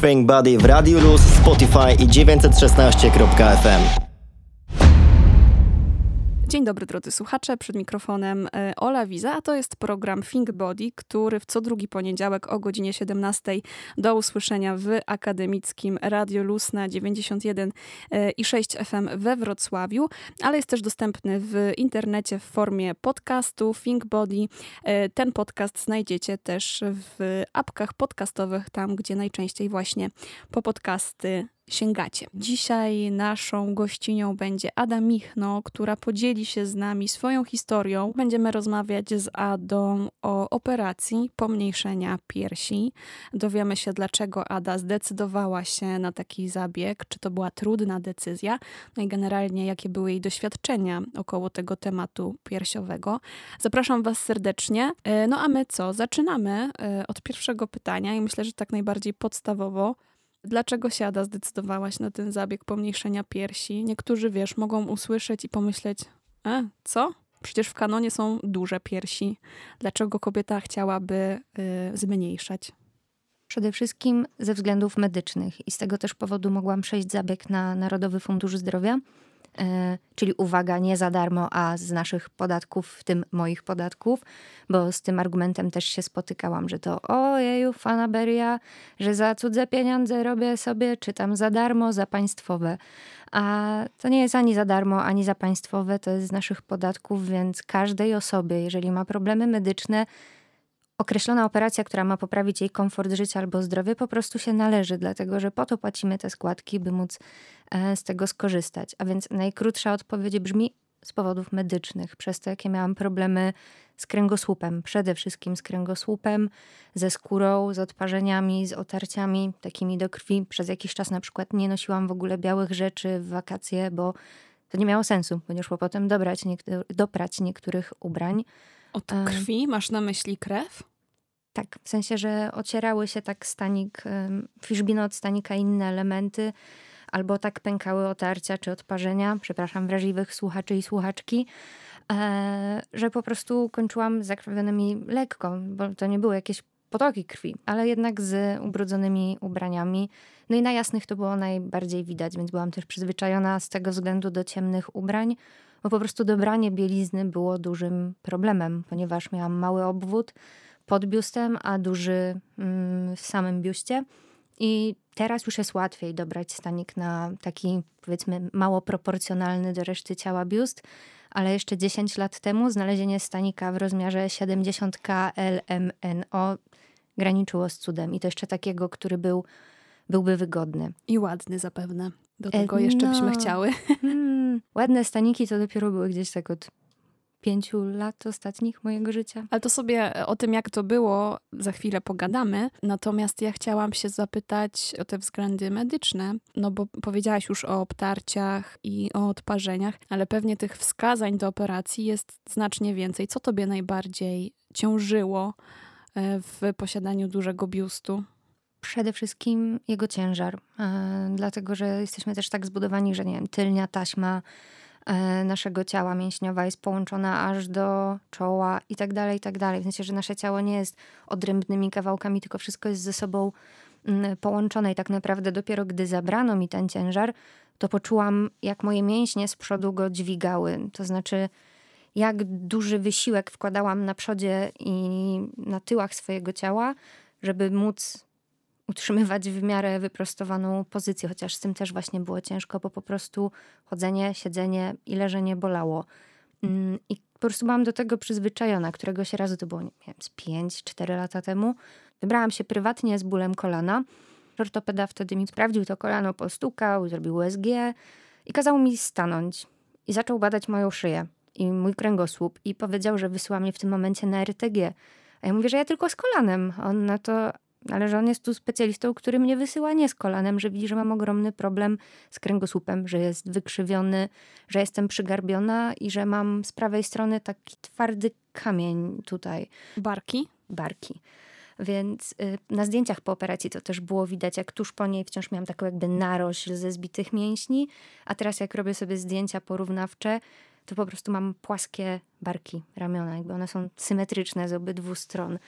Think Body w Radio Luz, Spotify i 916.fm. Dzień dobry drodzy słuchacze, przed mikrofonem e, Ola Wiza, a to jest program Think Body, który w co drugi poniedziałek o godzinie 17 do usłyszenia w akademickim Radio Luz na 91 e, i 6 FM we Wrocławiu, ale jest też dostępny w internecie w formie podcastu Think Body. E, ten podcast znajdziecie też w apkach podcastowych, tam gdzie najczęściej właśnie po podcasty sięgacie. Dzisiaj naszą gościnią będzie Ada Michno, która podzieli się z nami swoją historią. Będziemy rozmawiać z Adą o operacji pomniejszenia piersi. Dowiemy się, dlaczego Ada zdecydowała się na taki zabieg, czy to była trudna decyzja, no i generalnie jakie były jej doświadczenia około tego tematu piersiowego. Zapraszam Was serdecznie. E, no a my co? Zaczynamy e, od pierwszego pytania i myślę, że tak najbardziej podstawowo. Dlaczego siada zdecydowałaś na ten zabieg pomniejszenia piersi? Niektórzy, wiesz, mogą usłyszeć i pomyśleć, e, co? Przecież w kanonie są duże piersi. Dlaczego kobieta chciałaby y, zmniejszać? Przede wszystkim ze względów medycznych i z tego też powodu mogłam przejść zabieg na Narodowy Fundusz Zdrowia, czyli uwaga, nie za darmo, a z naszych podatków, w tym moich podatków, bo z tym argumentem też się spotykałam, że to ojeju, fanaberia, że za cudze pieniądze robię sobie, czy tam za darmo, za państwowe. A to nie jest ani za darmo, ani za państwowe, to jest z naszych podatków, więc każdej osobie, jeżeli ma problemy medyczne, określona operacja, która ma poprawić jej komfort życia albo zdrowie, po prostu się należy, dlatego że po to płacimy te składki, by móc e, z tego skorzystać. A więc najkrótsza odpowiedź brzmi z powodów medycznych, przez to, jakie miałam problemy z kręgosłupem, przede wszystkim z kręgosłupem, ze skórą, z odparzeniami, z otarciami takimi do krwi. Przez jakiś czas na przykład nie nosiłam w ogóle białych rzeczy w wakacje, bo to nie miało sensu, bo nie szło potem dobrać doprać niektórych ubrań. Od krwi masz na myśli krew? Tak, w sensie, że ocierały się tak stanik, fiszbino od stanika inne elementy, albo tak pękały otarcia czy odparzenia, przepraszam, wrażliwych słuchaczy i słuchaczki, e, że po prostu kończyłam zakrwawionymi lekko, bo to nie były jakieś potoki krwi, ale jednak z ubrudzonymi ubraniami. No i na jasnych to było najbardziej widać, więc byłam też przyzwyczajona z tego względu do ciemnych ubrań, bo po prostu dobranie bielizny było dużym problemem, ponieważ miałam mały obwód, pod biustem, a duży mm, w samym biuście. I teraz już jest łatwiej dobrać stanik na taki, powiedzmy, mało proporcjonalny do reszty ciała biust, ale jeszcze 10 lat temu znalezienie stanika w rozmiarze 70K LMNO graniczyło z cudem. I to jeszcze takiego, który był, byłby wygodny. I ładny zapewne. Do tego e, jeszcze no. byśmy chciały. Hmm, ładne staniki to dopiero były gdzieś tak od pięciu lat ostatnich mojego życia. Ale to sobie e, o tym, jak to było, za chwilę pogadamy. Natomiast ja chciałam się zapytać o te względy medyczne, no bo powiedziałaś już o obtarciach i o odparzeniach, ale pewnie tych wskazań do operacji jest znacznie więcej. Co tobie najbardziej ciążyło e, w posiadaniu dużego biustu? Przede wszystkim jego ciężar, e, dlatego że jesteśmy też tak zbudowani, że nie wiem, tylnia taśma naszego ciała mięśniowa jest połączona aż do czoła i tak dalej, i tak dalej. W sensie, że nasze ciało nie jest odrębnymi kawałkami, tylko wszystko jest ze sobą mm, połączone i tak naprawdę dopiero gdy zabrano mi ten ciężar, to poczułam, jak moje mięśnie z przodu go dźwigały. To znaczy, jak duży wysiłek wkładałam na przodzie i na tyłach swojego ciała, żeby móc utrzymywać w miarę wyprostowaną pozycję, chociaż z tym też właśnie było ciężko, bo po prostu chodzenie, siedzenie i leżenie bolało. Mm, I po prostu byłam do tego przyzwyczajona. Któregoś razu, to było nie wiem, z 5-4 lata temu, wybrałam się prywatnie z bólem kolana. Ortopeda wtedy mi sprawdził to kolano, postukał, zrobił USG i kazał mi stanąć. I zaczął badać moją szyję i mój kręgosłup i powiedział, że wysyła mnie w tym momencie na RTG. A ja mówię, że ja tylko z kolanem. On na to, ale że on jest tu specjalistą, który mnie wysyła nie z kolanem, że widzi, że mam ogromny problem z kręgosłupem, że jest wykrzywiony, że jestem przygarbiona i że mam z prawej strony taki twardy kamień tutaj. Barki? Barki. Więc y, na zdjęciach po operacji to też było widać, jak tuż po niej wciąż miałam taką jakby narośl ze zbitych mięśni, a teraz jak robię sobie zdjęcia porównawcze, to po prostu mam płaskie barki, ramiona, jakby one są symetryczne z obydwu stron.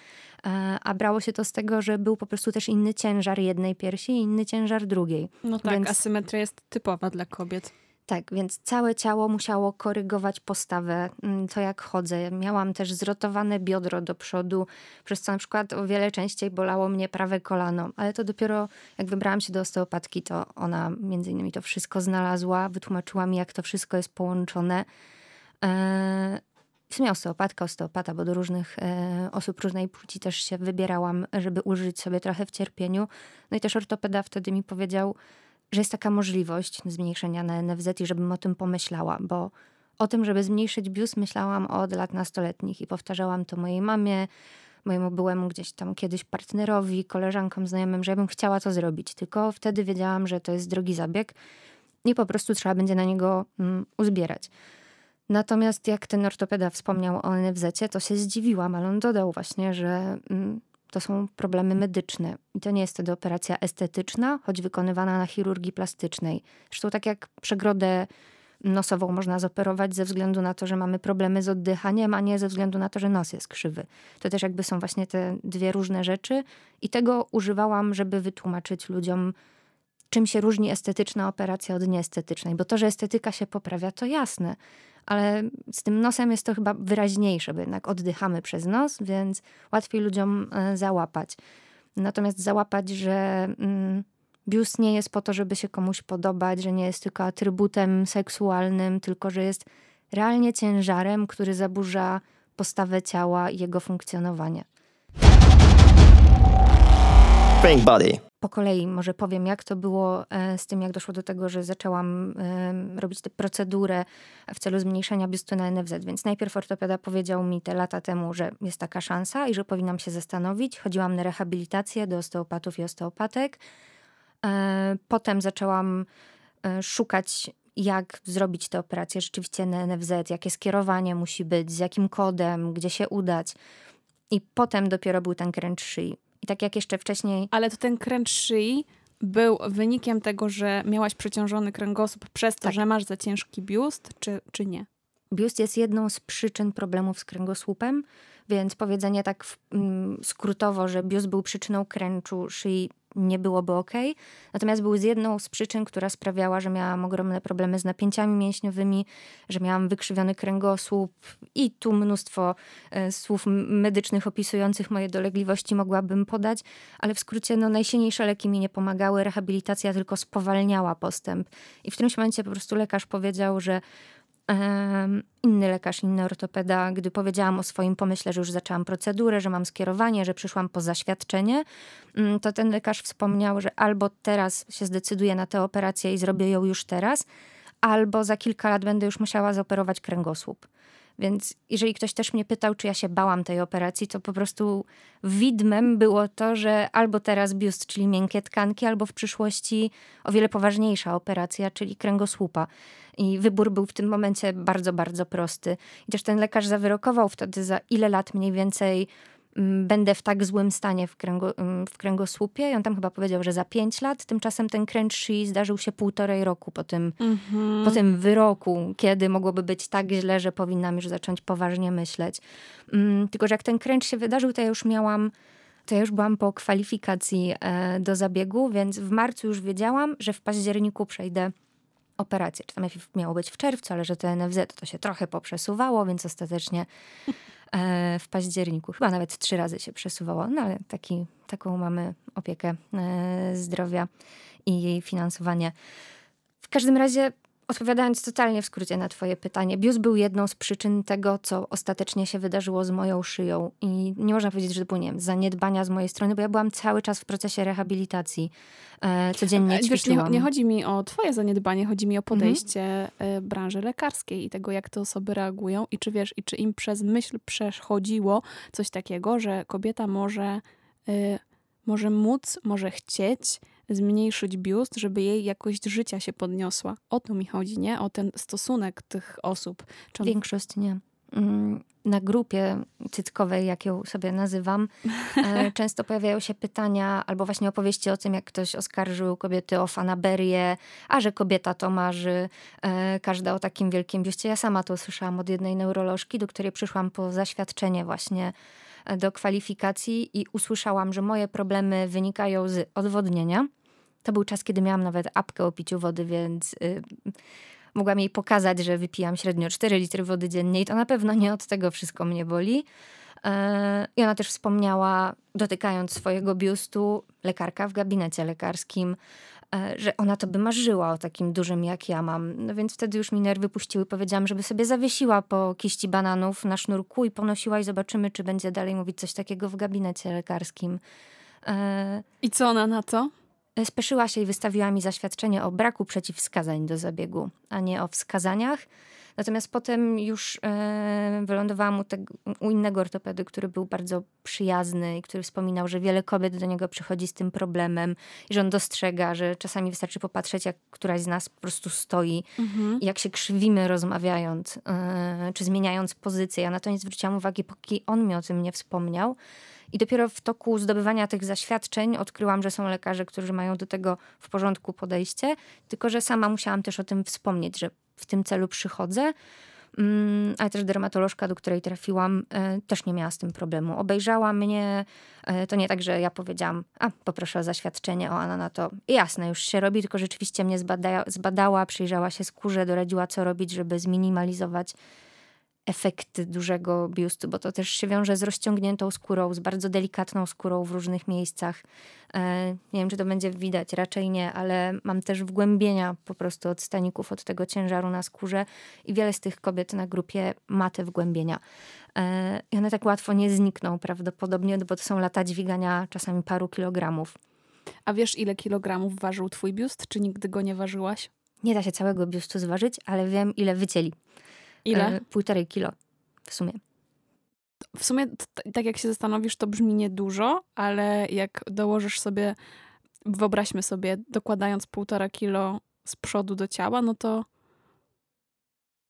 E, a brało się to z tego, że był po prostu też inny ciężar jednej piersi i inny ciężar drugiej. No tak, Więc- asymetria jest typowa dla kobiet. Tak, więc całe ciało musiało korygować postawę, mm, to jak chodzę. Miałam też zrotowane biodro do przodu, przez co na przykład o wiele częściej bolało mnie prawe kolano. Ale to dopiero jak wybrałam się do osteopatki, to ona między innymi to wszystko znalazła, wytłumaczyła mi, jak to wszystko jest połączone. Eee, W sumie osteopatka, osteopata, bo do różnych e, osób różnej płci też się wybierałam, żeby użyć sobie trochę w cierpieniu. No i też ortopeda wtedy mi powiedział, że jest taka możliwość zmniejszenia na NFZ i żebym o tym pomyślała, bo o tym, żeby zmniejszyć biust, myślałam od lat nastoletnich i powtarzałam to mojej mamie, mojemu byłemu gdzieś tam kiedyś partnerowi, koleżankom, znajomym, że ja bym chciała to zrobić. Tylko wtedy wiedziałam, że to jest drogi zabieg i po prostu trzeba będzie na niego mm, uzbierać. Natomiast jak ten ortopeda wspomniał o NFZ, to się zdziwiłam, ale on dodał właśnie, że mm, to są problemy medyczne. I to nie jest wtedy operacja estetyczna, choć wykonywana na chirurgii plastycznej. Zresztą tak jak przegrodę nosową można zoperować ze względu na to, że mamy problemy z oddychaniem, a nie ze względu na to, że nos jest krzywy. To też jakby są właśnie te dwie różne rzeczy i tego używałam, żeby wytłumaczyć ludziom, czym się różni estetyczna operacja od nieestetycznej. Bo to, że estetyka się poprawia, to jasne, ale z tym nosem jest to chyba wyraźniejsze, bo jednak oddychamy przez nos, więc łatwiej ludziom e, załapać. Natomiast załapać, że mm, biust nie jest po to, żeby się komuś podobać, że nie jest tylko atrybutem seksualnym, tylko że jest realnie ciężarem, który zaburza postawę ciała i jego funkcjonowanie. Pink Body. Po kolei może powiem, jak to było e, z tym, jak doszło do tego, że zaczęłam em, robić tę procedurę w celu zmniejszenia biustu na NFZ. Więc najpierw ortopeda powiedział mi te lata temu, że jest taka szansa i że powinnam się zastanowić. Chodziłam na rehabilitację do osteopatów i osteopatek. E, Potem zaczęłam e, szukać, jak zrobić tę operację rzeczywiście na NFZ, jakie skierowanie musi być, z jakim kodem, gdzie się udać. I potem dopiero był ten kręcz szyi. I tak jak jeszcze wcześniej Ale to ten kręcz szyi był wynikiem tego, że miałaś przeciążony kręgosłup przez to, Tak. że masz za ciężki biust, czy, czy nie? Biust jest jedną z przyczyn problemów z kręgosłupem, więc powiedzenie tak w, mm, skrótowo, że biust był przyczyną kręczu szyi nie byłoby ok. Natomiast był z jedną z przyczyn, która sprawiała, że miałam ogromne problemy z napięciami mięśniowymi, że miałam wykrzywiony kręgosłup i tu mnóstwo e, słów medycznych opisujących moje dolegliwości mogłabym podać, ale w skrócie no, najsilniejsze leki mi nie pomagały, rehabilitacja tylko spowalniała postęp. I w którymś momencie po prostu lekarz powiedział, że inny lekarz, inny ortopeda, gdy powiedziałam o swoim pomyśle, że już zaczęłam procedurę, że mam skierowanie, że przyszłam po zaświadczenie, mm, to ten lekarz wspomniał, że albo teraz się zdecyduję na tę operację i zrobię ją już teraz, albo za kilka lat będę już musiała zoperować kręgosłup. Więc jeżeli ktoś też mnie pytał, czy ja się bałam tej operacji, to po prostu widmem było to, że albo teraz biust, czyli miękkie tkanki, albo w przyszłości o wiele poważniejsza operacja, czyli kręgosłupa. I wybór był w tym momencie bardzo, bardzo prosty. I też ten lekarz zawyrokował wtedy, za ile lat mniej więcej będę w tak złym stanie w, kręgo, mm, w kręgosłupie. I on tam chyba powiedział, że za pięć lat. Tymczasem ten kręcz szyi zdarzył się półtorej roku po tym, po tym wyroku, kiedy mogłoby być tak źle, że powinnam już zacząć poważnie myśleć. Mm, Tylko, że jak ten kręcz się wydarzył, to ja już miałam to ja już byłam po kwalifikacji e, do zabiegu, więc w marcu już wiedziałam, że w październiku przejdę operację. Czy tam miało być w czerwcu, ale że to NFZ to się trochę poprzesuwało, więc ostatecznie w październiku, chyba nawet trzy razy się przesuwało, no ale taki, taką mamy opiekę e, zdrowia i jej finansowanie. W każdym razie, odpowiadając totalnie w skrócie na Twoje pytanie, biust był jedną z przyczyn tego, co ostatecznie się wydarzyło z moją szyją. I nie można powiedzieć, że to były nie wiem, zaniedbania z mojej strony, bo ja byłam cały czas w procesie rehabilitacji. E, codziennie Wiesz, nie, ćwiczyłam. nie chodzi mi o twoje zaniedbanie, chodzi mi o podejście e, branży lekarskiej i tego, jak te osoby reagują i czy wiesz, i czy im przez myśl przechodziło coś takiego, że kobieta może, e, może móc, może chcieć zmniejszyć biust, żeby jej jakość życia się podniosła. O to mi chodzi, nie? O ten stosunek tych osób. On Większość nie. mm, na grupie cyckowej, jak ją sobie nazywam, e, często pojawiają się pytania albo właśnie opowieści o tym, jak ktoś oskarżył kobiety o fanaberię, a że kobieta to marzy, e, każda o takim wielkim biuście. Ja sama to usłyszałam od jednej neurolożki, do której przyszłam po zaświadczenie właśnie do kwalifikacji i usłyszałam, że moje problemy wynikają z odwodnienia. To był czas, kiedy miałam nawet apkę o piciu wody, więc... Y, mogłam jej pokazać, że wypijam średnio 4 litry wody dziennie i to na pewno nie od tego wszystko mnie boli. E, I ona też wspomniała, dotykając swojego biustu, lekarka w gabinecie lekarskim, że ona to by marzyła o takim dużym jak ja mam. No więc wtedy już mi nerwy puściły. Powiedziałam, żeby sobie zawiesiła po kiści bananów na sznurku i ponosiła i zobaczymy, czy będzie dalej mówić coś takiego w gabinecie lekarskim. E, I co ona na to? Speszyła się i wystawiła mi zaświadczenie o braku przeciwwskazań do zabiegu, a nie o wskazaniach. Natomiast potem już e, wylądowałam u, te, u, innego ortopedy, który był bardzo przyjazny i który wspominał, że wiele kobiet do niego przychodzi z tym problemem i że on dostrzega, że czasami wystarczy popatrzeć, jak któraś z nas po prostu stoi mhm. jak się krzywimy rozmawiając, e, czy zmieniając pozycję. Ja na to nie zwróciłam uwagi, póki on mi o tym nie wspomniał. I dopiero w toku zdobywania tych zaświadczeń odkryłam, że są lekarze, którzy mają do tego w porządku podejście, tylko że sama musiałam też o tym wspomnieć, że w tym celu przychodzę. Mm, ale też dermatolożka, do której trafiłam, e, też nie miała z tym problemu. Obejrzała mnie, e, to nie tak, że ja powiedziałam, a poproszę o zaświadczenie, o Anna na to jasne, już się robi, tylko rzeczywiście mnie zbada, zbadała, przyjrzała się skórze, doradziła co robić, żeby zminimalizować efekty dużego biustu, bo to też się wiąże z rozciągniętą skórą, z bardzo delikatną skórą w różnych miejscach. E, nie wiem, czy to będzie widać, raczej nie, ale mam też wgłębienia po prostu od staników, od tego ciężaru na skórze i wiele z tych kobiet na grupie ma te wgłębienia. E, I one tak łatwo nie znikną prawdopodobnie, bo to są lata dźwigania czasami paru kilogramów. A wiesz, ile kilogramów ważył twój biust, czy nigdy go nie ważyłaś? Nie da się całego biustu zważyć, ale wiem, ile wycięli. Ile? E, półtorej kilo w sumie. W sumie, tak jak się zastanowisz, to brzmi niedużo, ale jak dołożysz sobie, wyobraźmy sobie, dokładając półtora kilo z przodu do ciała, no to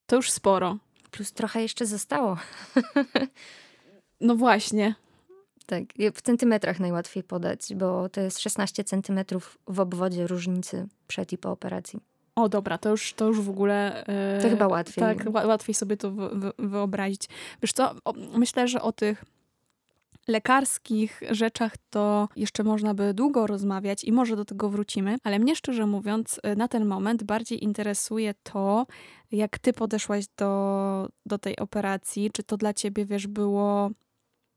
to już sporo. Plus trochę jeszcze zostało. No właśnie. Tak, w centymetrach najłatwiej podać, bo to jest 16 centymetrów w obwodzie różnicy przed i po operacji. O dobra, to już, to już w ogóle... Yy, to chyba łatwiej. Tak, łatwiej sobie to wyobrazić. Wiesz co, o, myślę, że o tych lekarskich rzeczach to jeszcze można by długo rozmawiać i może do tego wrócimy, ale mnie szczerze mówiąc e, na ten moment bardziej interesuje to, jak ty podeszłaś do, do tej operacji, czy to dla ciebie, wiesz, było...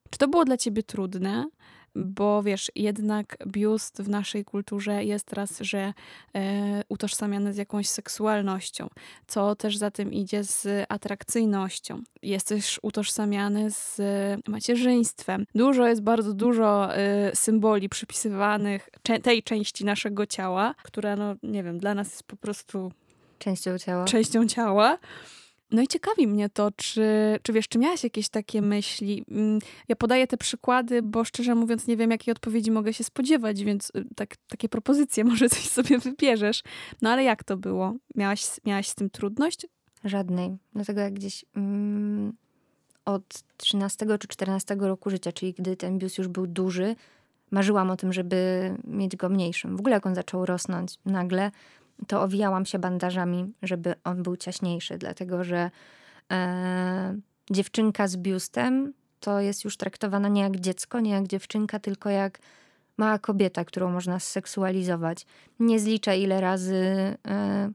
Czy to było dla ciebie trudne? Bo wiesz, jednak biust w naszej kulturze jest raz, że e, utożsamiany z jakąś seksualnością, co też za tym idzie z atrakcyjnością. Jest też utożsamiany z macierzyństwem. Dużo jest, bardzo dużo e, symboli przypisywanych cze tej części naszego ciała, która, no nie wiem, dla nas jest po prostu częścią ciała. Częścią ciała. No i ciekawi mnie to, czy, czy wiesz, czy miałaś jakieś takie myśli? Mm, ja podaję te przykłady, bo szczerze mówiąc nie wiem, jakiej odpowiedzi mogę się spodziewać, więc y, tak, takie propozycje może coś sobie wybierzesz. No ale jak to było? Miałaś, miałaś z tym trudność? Żadnej. Dlatego jak gdzieś mm, od 13 czy 14 roku życia, czyli gdy ten bius już był duży, marzyłam o tym, żeby mieć go mniejszym. W ogóle jak on zaczął rosnąć nagle, to owijałam się bandażami, żeby on był ciaśniejszy, dlatego że e, dziewczynka z biustem to jest już traktowana nie jak dziecko, nie jak dziewczynka, tylko jak mała kobieta, którą można seksualizować. Nie zliczę ile razy, e,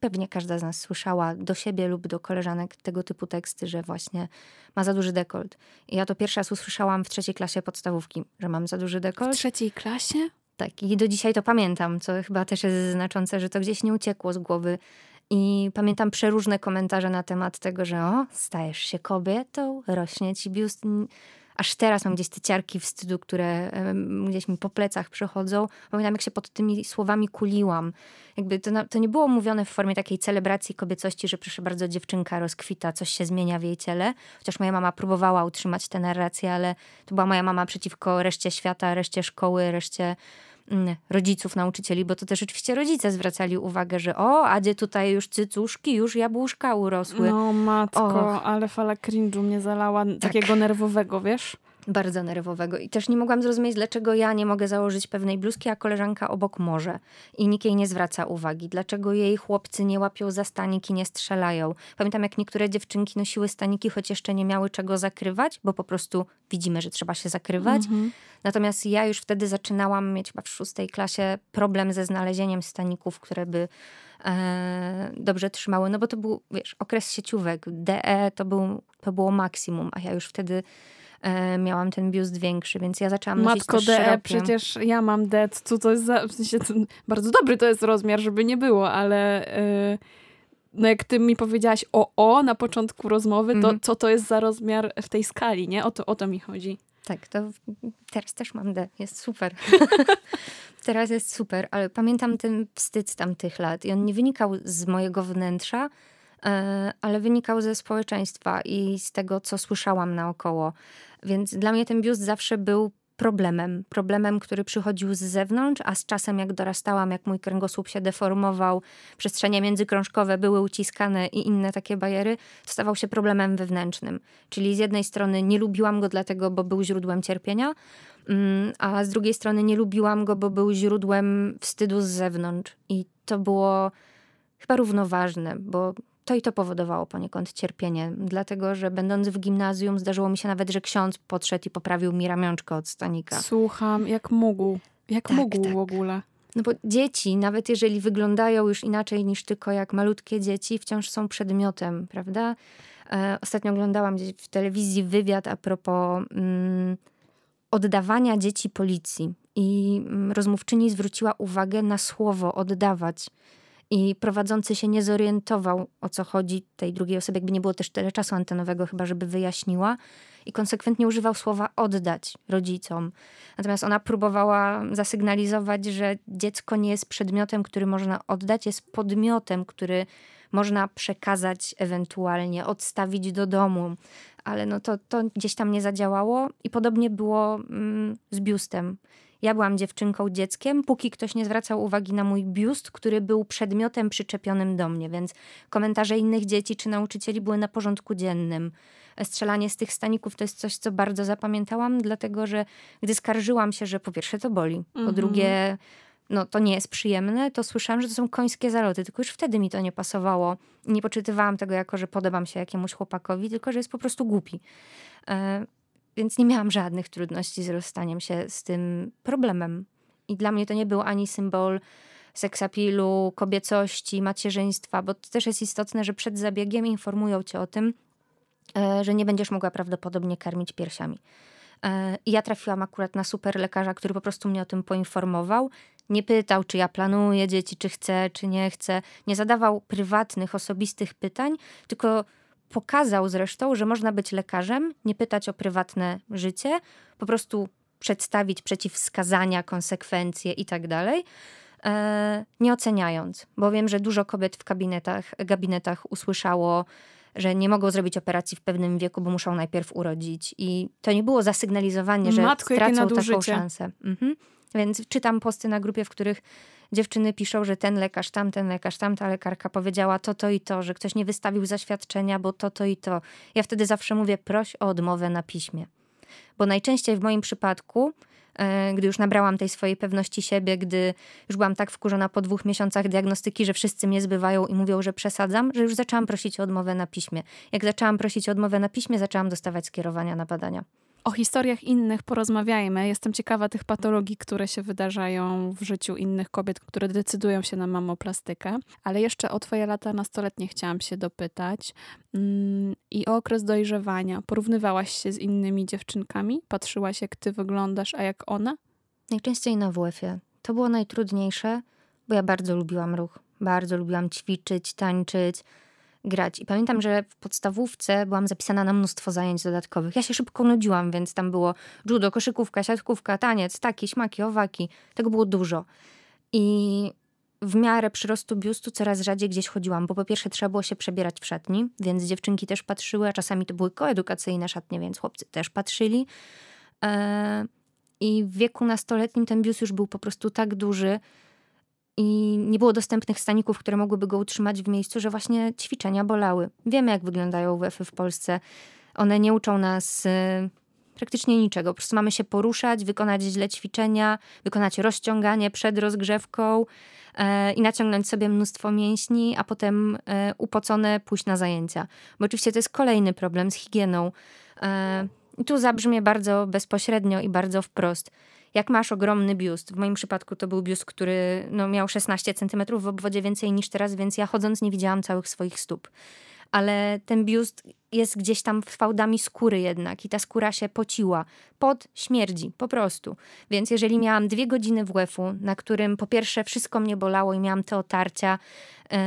pewnie każda z nas słyszała do siebie lub do koleżanek tego typu teksty, że właśnie ma za duży dekolt. I ja to pierwszy raz usłyszałam w trzeciej klasie podstawówki, że mam za duży dekolt. W trzeciej klasie? Tak, i do dzisiaj to pamiętam, co chyba też jest znaczące, że to gdzieś nie uciekło z głowy. I pamiętam przeróżne komentarze na temat tego, że o, stajesz się kobietą, rośnie ci biust. Aż teraz mam gdzieś te ciarki wstydu, które gdzieś mi po plecach przechodzą. Pamiętam, jak się pod tymi słowami kuliłam. Jakby to, to nie było mówione w formie takiej celebracji kobiecości, że proszę bardzo, dziewczynka rozkwita, coś się zmienia w jej ciele. Chociaż moja mama próbowała utrzymać tę narrację, ale to była moja mama przeciwko reszcie świata, reszcie szkoły, reszcie rodziców, nauczycieli, bo to też oczywiście rodzice zwracali uwagę, że o, Adzie tutaj już cycuszki, już jabłuszka urosły. No matko, Och. ale fala cringe'u mnie zalała, takiego nerwowego, wiesz? Bardzo nerwowego. I też nie mogłam zrozumieć, dlaczego ja nie mogę założyć pewnej bluzki, a koleżanka obok może. I nikt jej nie zwraca uwagi. Dlaczego jej chłopcy nie łapią za stanik i nie strzelają. Pamiętam, jak niektóre dziewczynki nosiły staniki, choć jeszcze nie miały czego zakrywać, bo po prostu widzimy, że trzeba się zakrywać. Natomiast ja już wtedy zaczynałam mieć chyba w szóstej klasie problem ze znalezieniem staników, które by e, dobrze trzymały. No bo to był, wiesz, okres sieciówek. DE to, był, to było maksimum, a ja już wtedy e, miałam ten biust większy, więc ja zaczęłam nosić Matko też DE, szerokie. przecież ja mam D, co to jest za, w sensie to, bardzo dobry to jest rozmiar, żeby nie było, ale yy, no jak ty mi powiedziałaś o O na początku rozmowy, to Mhm. co to jest za rozmiar w tej skali, nie? O to, o to mi chodzi. Tak, to teraz też mam D. Jest super. teraz jest super, ale pamiętam ten wstyd z tamtych lat i on nie wynikał z mojego wnętrza, e, ale wynikał ze społeczeństwa i z tego, co słyszałam naokoło. Więc dla mnie ten biust zawsze był problemem. Problemem, który przychodził z zewnątrz, a z czasem jak dorastałam, jak mój kręgosłup się deformował, przestrzenie międzykrążkowe były uciskane i inne takie bajery, stawał się problemem wewnętrznym. Czyli z jednej strony nie lubiłam go dlatego, bo był źródłem cierpienia, mm, a z drugiej strony nie lubiłam go, bo był źródłem wstydu z zewnątrz. I to było chyba równoważne, bo to i to powodowało poniekąd cierpienie, dlatego że będąc w gimnazjum zdarzyło mi się nawet, że ksiądz podszedł i poprawił mi ramionczkę od stanika. Słucham, jak mógł. Jak Tak, mógł tak. w ogóle. No bo dzieci, nawet jeżeli wyglądają już inaczej niż tylko jak malutkie dzieci, wciąż są przedmiotem, prawda? E, ostatnio oglądałam gdzieś w telewizji wywiad a propos mm, oddawania dzieci policji. I mm, rozmówczyni zwróciła uwagę na słowo oddawać. I prowadzący się nie zorientował, o co chodzi tej drugiej osobie, jakby nie było też tyle czasu antenowego, chyba żeby wyjaśniła. I konsekwentnie używał słowa oddać rodzicom. Natomiast ona próbowała zasygnalizować, że dziecko nie jest przedmiotem, który można oddać, jest podmiotem, który można przekazać ewentualnie, odstawić do domu. Ale no to, to gdzieś tam nie zadziałało i podobnie było mm, z biustem. Ja byłam dziewczynką, dzieckiem, póki ktoś nie zwracał uwagi na mój biust, który był przedmiotem przyczepionym do mnie, więc komentarze innych dzieci czy nauczycieli były na porządku dziennym. Strzelanie z tych staników to jest coś, co bardzo zapamiętałam, dlatego że gdy skarżyłam się, że po pierwsze to boli, po Mhm. drugie no, to nie jest przyjemne, to słyszałam, że to są końskie zaloty, tylko już wtedy mi to nie pasowało. Nie poczytywałam tego jako, że podobam się jakiemuś chłopakowi, tylko że jest po prostu głupi. Więc nie miałam żadnych trudności z rozstaniem się z tym problemem. I dla mnie to nie był ani symbol seksapilu, kobiecości, macierzyństwa, bo to też jest istotne, że przed zabiegiem informują cię o tym, e, że nie będziesz mogła prawdopodobnie karmić piersiami. E, I ja trafiłam akurat na super lekarza, który po prostu mnie o tym poinformował. Nie pytał, czy ja planuję dzieci, czy chcę, czy nie chcę. Nie zadawał prywatnych, osobistych pytań, tylko pokazał zresztą, że można być lekarzem, nie pytać o prywatne życie, po prostu przedstawić przeciwwskazania, konsekwencje i tak dalej, e, nie oceniając. Bo wiem, że dużo kobiet w kabinetach, gabinetach usłyszało, że nie mogą zrobić operacji w pewnym wieku, bo muszą najpierw urodzić. I to nie było zasygnalizowanie, że Matko, stracą taką szansę. Mhm. Więc czytam posty na grupie, w których dziewczyny piszą, że ten lekarz, tamten lekarz, tamta lekarka powiedziała to, to i to, że ktoś nie wystawił zaświadczenia, bo to, to i to. Ja wtedy zawsze mówię, proś o odmowę na piśmie. Bo najczęściej w moim przypadku, e, gdy już nabrałam tej swojej pewności siebie, gdy już byłam tak wkurzona po dwóch miesiącach diagnostyki, że wszyscy mnie zbywają i mówią, że przesadzam, że już zaczęłam prosić o odmowę na piśmie. Jak zaczęłam prosić o odmowę na piśmie, zaczęłam dostawać skierowania na badania. O historiach innych porozmawiajmy. Jestem ciekawa tych patologii, które się wydarzają w życiu innych kobiet, które decydują się na mamoplastykę. Ale jeszcze o twoje lata nastoletnie chciałam się dopytać. Mm, I o okres dojrzewania. Porównywałaś się z innymi dziewczynkami? Patrzyłaś, jak ty wyglądasz, a jak ona? Najczęściej na WF-ie. To było najtrudniejsze, bo ja bardzo lubiłam ruch. Bardzo lubiłam ćwiczyć, tańczyć, grać. I pamiętam, że w podstawówce byłam zapisana na mnóstwo zajęć dodatkowych. Ja się szybko nudziłam, więc tam było judo, koszykówka, siatkówka, taniec, taki, śmaki, owaki. Tego było dużo. I w miarę przyrostu biustu coraz rzadziej gdzieś chodziłam, bo po pierwsze trzeba było się przebierać w szatni, więc dziewczynki też patrzyły, a czasami to były koedukacyjne szatnie, więc chłopcy też patrzyli. E, I w wieku nastoletnim ten biust już był po prostu tak duży i nie było dostępnych staników, które mogłyby go utrzymać w miejscu, że właśnie ćwiczenia bolały. Wiemy, jak wyglądają WF-y w Polsce. One nie uczą nas y, praktycznie niczego. Po prostu mamy się poruszać, wykonać źle ćwiczenia, wykonać rozciąganie przed rozgrzewką e, i naciągnąć sobie mnóstwo mięśni, a potem e, upocone pójść na zajęcia. Bo oczywiście to jest kolejny problem z higieną. E, tu zabrzmie bardzo bezpośrednio i bardzo wprost. Jak masz ogromny biust, w moim przypadku to był biust, który no, miał 16 cm w obwodzie więcej niż teraz, więc ja chodząc nie widziałam całych swoich stóp. Ale ten biust jest gdzieś tam fałdami skóry jednak i ta skóra się pociła. Pod śmierdzi, po prostu. Więc jeżeli miałam dwie godziny WF-u, na którym po pierwsze wszystko mnie bolało i miałam te otarcia yy,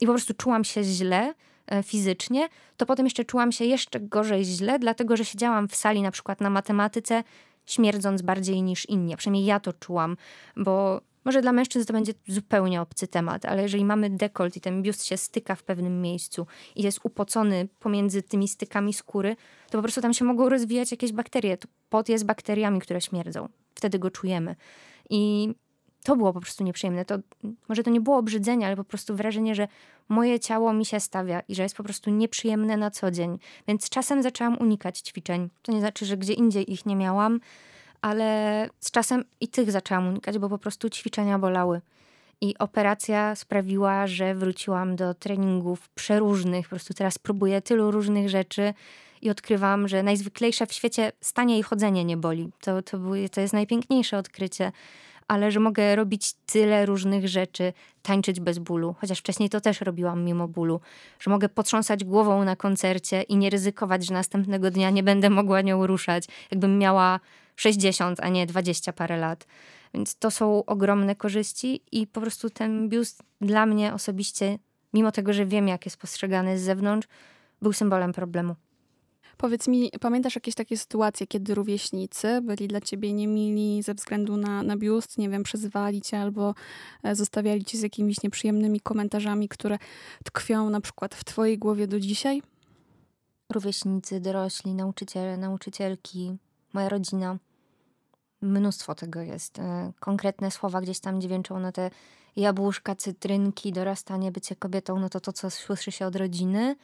i po prostu czułam się źle, E, fizycznie, to potem jeszcze czułam się jeszcze gorzej źle, dlatego że siedziałam w sali na przykład na matematyce, śmierdząc bardziej niż inni. Przynajmniej ja to czułam, bo może dla mężczyzn to będzie zupełnie obcy temat, ale jeżeli mamy dekolt i ten biust się styka w pewnym miejscu i jest upocony pomiędzy tymi stykami skóry, to po prostu tam się mogą rozwijać jakieś bakterie. Pot jest bakteriami, które śmierdzą. Wtedy go czujemy. I to było po prostu nieprzyjemne. To, może to nie było obrzydzenie, ale po prostu wrażenie, że moje ciało mi się stawia i że jest po prostu nieprzyjemne na co dzień. Więc czasem zaczęłam unikać ćwiczeń. To nie znaczy, że gdzie indziej ich nie miałam, ale z czasem i tych zaczęłam unikać, bo po prostu ćwiczenia bolały. I operacja sprawiła, że wróciłam do treningów przeróżnych. Po prostu teraz próbuję tylu różnych rzeczy i odkrywam, że najzwyklejsze w świecie stanie i chodzenie nie boli. To, to, to jest najpiękniejsze odkrycie ale że mogę robić tyle różnych rzeczy, tańczyć bez bólu, chociaż wcześniej to też robiłam mimo bólu, że mogę potrząsać głową na koncercie i nie ryzykować, że następnego dnia nie będę mogła nią ruszać, jakbym miała 60, a nie 20 parę lat. Więc to są ogromne korzyści i po prostu ten biust dla mnie osobiście, mimo tego, że wiem, jak jest postrzegany z zewnątrz, był symbolem problemu. Powiedz mi, pamiętasz jakieś takie sytuacje, kiedy rówieśnicy byli dla ciebie niemili ze względu na, na biust, nie wiem, przezywali cię albo e, zostawiali cię z jakimiś nieprzyjemnymi komentarzami, które tkwią na przykład w twojej głowie do dzisiaj? Rówieśnicy, dorośli, nauczyciele, nauczycielki, moja rodzina. Mnóstwo tego jest. E, konkretne słowa gdzieś tam dźwięczą na te jabłuszka, cytrynki, dorastanie, bycie kobietą, no to to, co słyszy się od rodziny –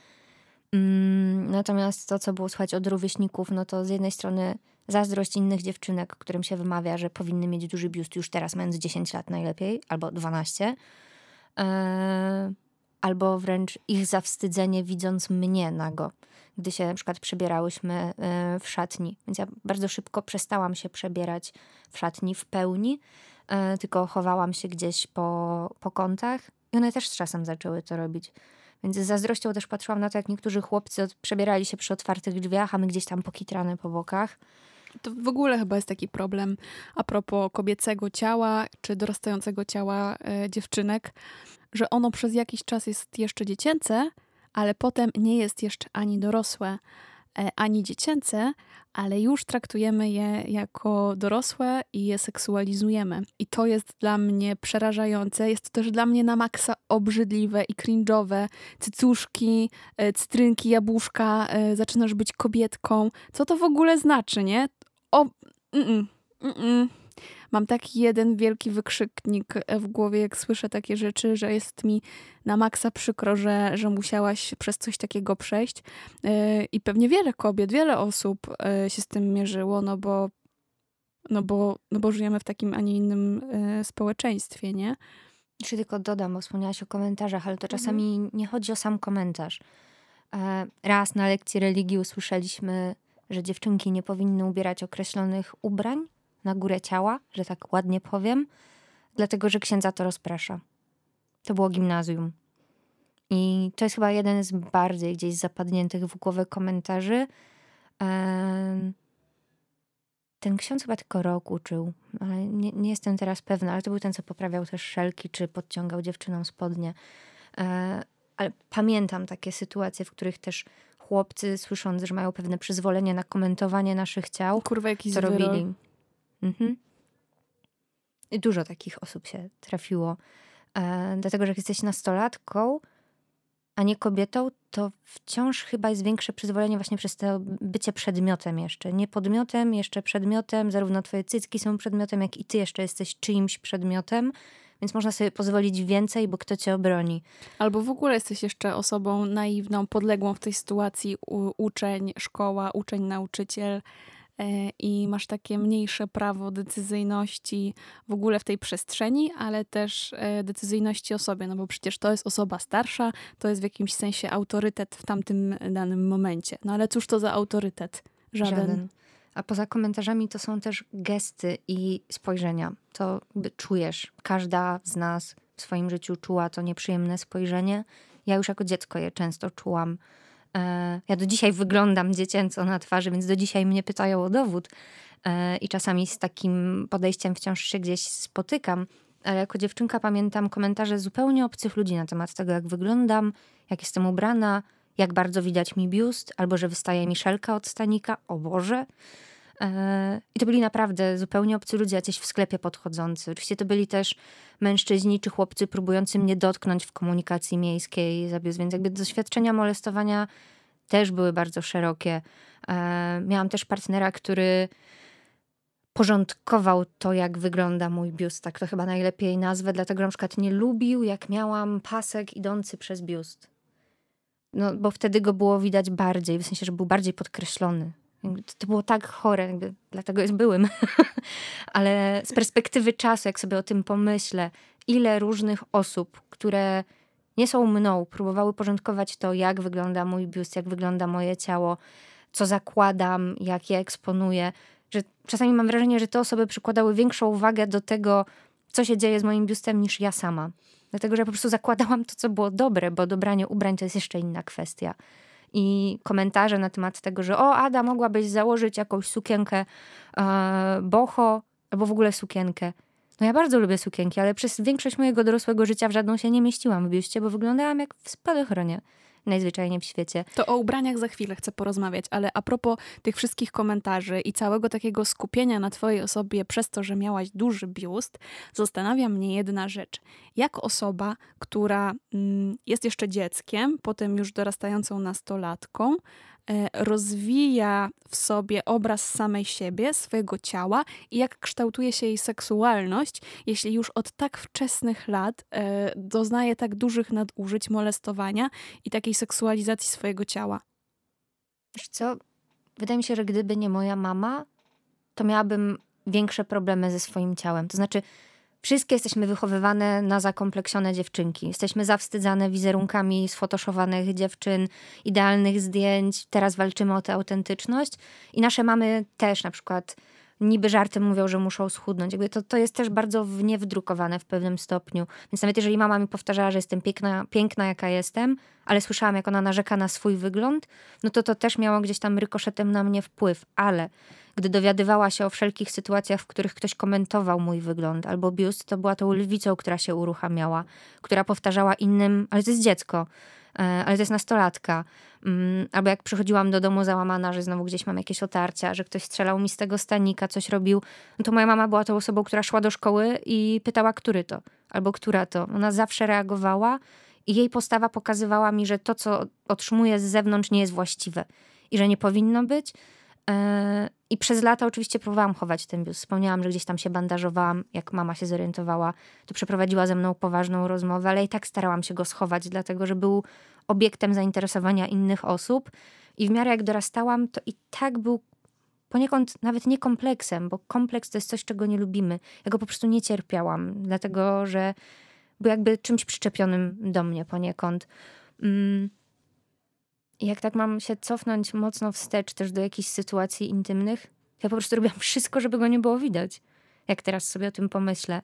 natomiast to, co było słychać od rówieśników, no to z jednej strony zazdrość innych dziewczynek, którym się wymawia, że powinny mieć duży biust już teraz, mając 10 lat najlepiej, albo 12. E, albo wręcz ich zawstydzenie, widząc mnie nago, gdy się na przykład przebierałyśmy e, w szatni. Więc ja bardzo szybko przestałam się przebierać w szatni w pełni, e, tylko chowałam się gdzieś po, po kątach i one też z czasem zaczęły to robić. Więc z zazdrością też patrzyłam na to, jak niektórzy chłopcy przebierali się przy otwartych drzwiach, a my gdzieś tam pokitrane po bokach. To w ogóle chyba jest taki problem a propos kobiecego ciała czy dorastającego ciała e, dziewczynek, że ono przez jakiś czas jest jeszcze dziecięce, ale potem nie jest jeszcze ani dorosłe. E, ani dziecięce, ale już traktujemy je jako dorosłe i je seksualizujemy. I to jest dla mnie przerażające. Jest to też dla mnie na maksa obrzydliwe i cringe'owe. Cycuszki, e, cytrynki, jabłuszka, e, zaczynasz być kobietką. Co to w ogóle znaczy, nie? O... Mm -mm, mm mam taki jeden wielki wykrzyknik w głowie, jak słyszę takie rzeczy, że jest mi na maksa przykro, że, że musiałaś przez coś takiego przejść. E, I pewnie wiele kobiet, wiele osób e, się z tym mierzyło, no bo, no bo, no bo żyjemy w takim, a nie innym e, społeczeństwie, nie? Jeszcze tylko dodam, bo wspomniałaś o komentarzach, ale to mhm. czasami nie chodzi o sam komentarz. Raz na lekcji religii usłyszeliśmy, że dziewczynki nie powinny ubierać określonych ubrań, na górę ciała, że tak ładnie powiem, dlatego że księdza to rozprasza. To było gimnazjum. I to jest chyba jeden z bardziej gdzieś zapadniętych w głowę komentarzy. Ten ksiądz chyba tylko rok uczył, ale nie, nie, jestem teraz pewna, ale to był ten, co poprawiał też szelki, czy podciągał dziewczynom spodnie. E, ale pamiętam takie sytuacje, w których też chłopcy, słysząc, że mają pewne przyzwolenie na komentowanie naszych ciał, Kurwa, jakiś robili. Mhm. Dużo takich osób się trafiło. E, dlatego, że jak jesteś nastolatką, a nie kobietą, to wciąż chyba jest większe przyzwolenie właśnie przez to bycie przedmiotem jeszcze. Nie podmiotem, jeszcze przedmiotem. Zarówno twoje cycki są przedmiotem, jak i ty jeszcze jesteś czyimś przedmiotem. Więc można sobie pozwolić więcej, bo kto cię obroni. Albo w ogóle jesteś jeszcze osobą naiwną, podległą w tej sytuacji uczeń, szkoła, uczeń, nauczyciel i masz takie mniejsze prawo decyzyjności w ogóle w tej przestrzeni, ale też e, decyzyjności o sobie, no bo przecież to jest osoba starsza, to jest w jakimś sensie autorytet w tamtym danym momencie. No ale cóż to za autorytet? Żaden. Żaden. A poza komentarzami to są też gesty i spojrzenia. To czujesz. Każda z nas w swoim życiu czuła to nieprzyjemne spojrzenie. Ja już jako dziecko je często czułam. E, ja do dzisiaj wyglądam dziecięco na twarzy, więc do dzisiaj mnie pytają o dowód. E, I czasami z takim podejściem wciąż się gdzieś spotykam. Ale jako dziewczynka pamiętam komentarze zupełnie obcych ludzi na temat tego, jak wyglądam, jak jestem ubrana, jak bardzo widać mi biust, albo że wystaje mi szelka od stanika. O Boże! E, I to byli naprawdę zupełnie obcy ludzie, jacyś w sklepie podchodzący. Oczywiście to byli też mężczyźni czy chłopcy próbujący mnie dotknąć w komunikacji miejskiej, zabiósł, więc jakby doświadczenia molestowania też były bardzo szerokie. E, miałam też partnera, który porządkował to, jak wygląda mój biust. Tak to chyba najlepiej nazwę, dlatego na przykład nie lubił, jak miałam pasek idący przez biust. No, bo wtedy go było widać bardziej, w sensie, że był bardziej podkreślony. To było tak chore, jakby, dlatego jest byłym. Ale z perspektywy czasu, jak sobie o tym pomyślę, ile różnych osób, które nie są mną, próbowały porządkować to, jak wygląda mój biust, jak wygląda moje ciało, co zakładam, jak je eksponuję, że czasami mam wrażenie, że te osoby przykładały większą uwagę do tego, co się dzieje z moim biustem, niż ja sama. Dlatego, że po prostu zakładałam to, co było dobre, bo dobranie ubrań to jest jeszcze inna kwestia i komentarze na temat tego, że o Ada, mogłabyś założyć jakąś sukienkę e, boho albo w ogóle sukienkę. No ja bardzo lubię sukienki, ale przez większość mojego dorosłego życia w żadną się nie mieściłam w biuście, bo wyglądałam jak w spadochronie najzwyczajniej w świecie. To o ubraniach za chwilę chcę porozmawiać, ale a propos tych wszystkich komentarzy i całego takiego skupienia na twojej osobie przez to, że miałaś duży biust, zastanawia mnie jedna rzecz. Jak osoba, która mm, jest jeszcze dzieckiem, potem już dorastającą nastolatką, rozwija w sobie obraz samej siebie, swojego ciała i jak kształtuje się jej seksualność, jeśli już od tak wczesnych lat e, doznaje tak dużych nadużyć, molestowania i takiej seksualizacji swojego ciała. Wiesz co? Wydaje mi się, że gdyby nie moja mama, to miałabym większe problemy ze swoim ciałem. To znaczy, Wszystkie jesteśmy wychowywane na zakompleksione dziewczynki. Jesteśmy zawstydzane wizerunkami sfotoszowanych dziewczyn, idealnych zdjęć. Teraz walczymy o tę autentyczność. I nasze mamy też na przykład niby żartem mówią, że muszą schudnąć. Jakby to, to jest też bardzo w nie wdrukowane w pewnym stopniu. Więc nawet jeżeli mama mi powtarzała, że jestem piękna, piękna jaka jestem, ale słyszałam, jak ona narzeka na swój wygląd, no to to też miało gdzieś tam rykoszetem na mnie wpływ. Ale gdy dowiadywała się o wszelkich sytuacjach, w których ktoś komentował mój wygląd albo biust, to była tą lwicą, która się uruchamiała, która powtarzała innym, ale to jest dziecko, e, ale to jest nastolatka. Mm, albo jak przychodziłam do domu załamana, że znowu gdzieś mam jakieś otarcia, że ktoś strzelał mi z tego stanika, coś robił, no to moja mama była tą osobą, która szła do szkoły i pytała, który to, albo która to. Ona zawsze reagowała i jej postawa pokazywała mi, że to, co otrzymuję z zewnątrz, nie jest właściwe i że nie powinno być. I przez lata oczywiście próbowałam chować ten biust. Wspomniałam, że gdzieś tam się bandażowałam. Jak mama się zorientowała, to przeprowadziła ze mną poważną rozmowę, ale i tak starałam się go schować, dlatego że był obiektem zainteresowania innych osób. I w miarę jak dorastałam, to i tak był poniekąd nawet nie kompleksem, bo kompleks to jest coś, czego nie lubimy. Ja go po prostu nie cierpiałam, dlatego że był jakby czymś przyczepionym do mnie poniekąd. Mm. Jak tak mam się cofnąć mocno wstecz też do jakichś sytuacji intymnych, ja po prostu robiłam wszystko, żeby go nie było widać. Jak teraz sobie o tym pomyślę.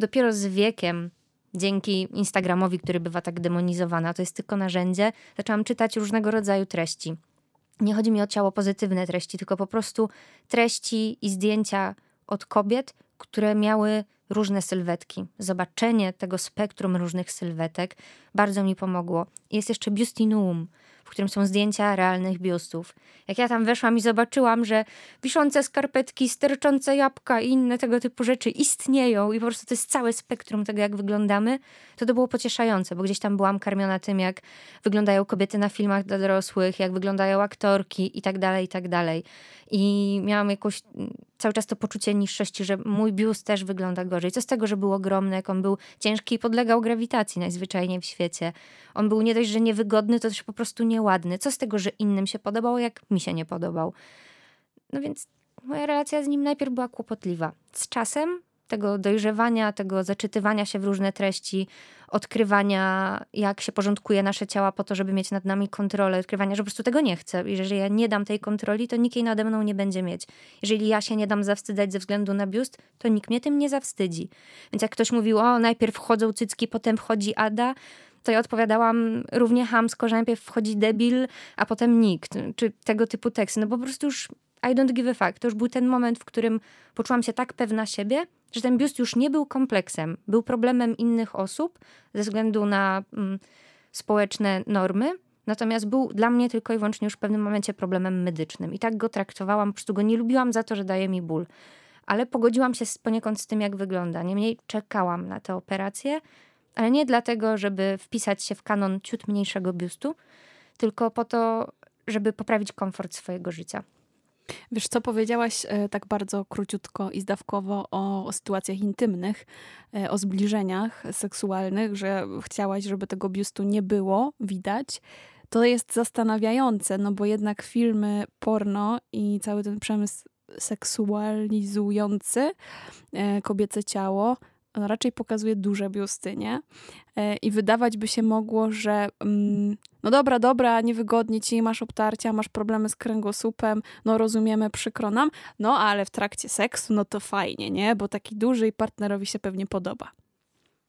Dopiero z wiekiem, dzięki Instagramowi, który bywa tak demonizowany, a to jest tylko narzędzie, zaczęłam czytać różnego rodzaju treści. Nie chodzi mi o ciało pozytywne treści, tylko po prostu treści i zdjęcia od kobiet, które miały różne sylwetki. Zobaczenie tego spektrum różnych sylwetek bardzo mi pomogło. Jest jeszcze Bustinuum, w którym są zdjęcia realnych biustów. Jak ja tam weszłam i zobaczyłam, że wiszące skarpetki, sterczące jabłka i inne tego typu rzeczy istnieją i po prostu to jest całe spektrum tego, jak wyglądamy, to to było pocieszające, bo gdzieś tam byłam karmiona tym, jak wyglądają kobiety na filmach dla dorosłych, jak wyglądają aktorki i tak dalej, i tak dalej. I miałam jakoś mm, cały czas to poczucie niższości, że mój biust też wygląda gorzej. Co z tego, że był ogromny, jak on był ciężki i podlegał grawitacji najzwyczajniej w świecie. On był nie dość, że niewygodny, to też po prostu nieładny. Co z tego, że innym się podobał, jak mi się nie podobał. No więc moja relacja z nim najpierw była kłopotliwa. Z czasem tego dojrzewania, tego zaczytywania się w różne treści, odkrywania, jak się porządkuje nasze ciała po to, żeby mieć nad nami kontrolę, odkrywania, że po prostu tego nie chcę. I że jeżeli ja nie dam tej kontroli, to nikt jej nade mną nie będzie mieć. Jeżeli ja się nie dam zawstydzać ze względu na biust, to nikt mnie tym nie zawstydzi. Więc jak ktoś mówił, o najpierw wchodzą cycki, potem wchodzi Ada, to ja odpowiadałam równie hamsko, że najpierw wchodzi debil, a potem nikt. Czy tego typu teksty. No po prostu już I don't give a fuck. To już był ten moment, w którym poczułam się tak pewna siebie, że ten biust już nie był kompleksem. Był problemem innych osób ze względu na mm, społeczne normy, natomiast był dla mnie tylko i wyłącznie już w pewnym momencie problemem medycznym. I tak go traktowałam, po prostu go nie lubiłam za to, że daje mi ból. Ale pogodziłam się poniekąd z tym, jak wygląda. Niemniej czekałam na tę operację, ale nie dlatego, żeby wpisać się w kanon ciut mniejszego biustu, tylko po to, żeby poprawić komfort swojego życia. Wiesz, co powiedziałaś e, tak bardzo króciutko i zdawkowo o, o sytuacjach intymnych, e, o zbliżeniach seksualnych, że chciałaś, żeby tego biustu nie było widać. To jest zastanawiające, no bo jednak filmy porno i cały ten przemysł seksualizujący e, kobiece ciało on raczej pokazuje duże biusty, nie? E, I wydawać by się mogło, że mm, no dobra, dobra, niewygodnie ci, masz obtarcia, masz problemy z kręgosłupem, no rozumiemy, przykro nam, no ale w trakcie seksu, no to fajnie, nie? Bo taki duży i partnerowi się pewnie podoba.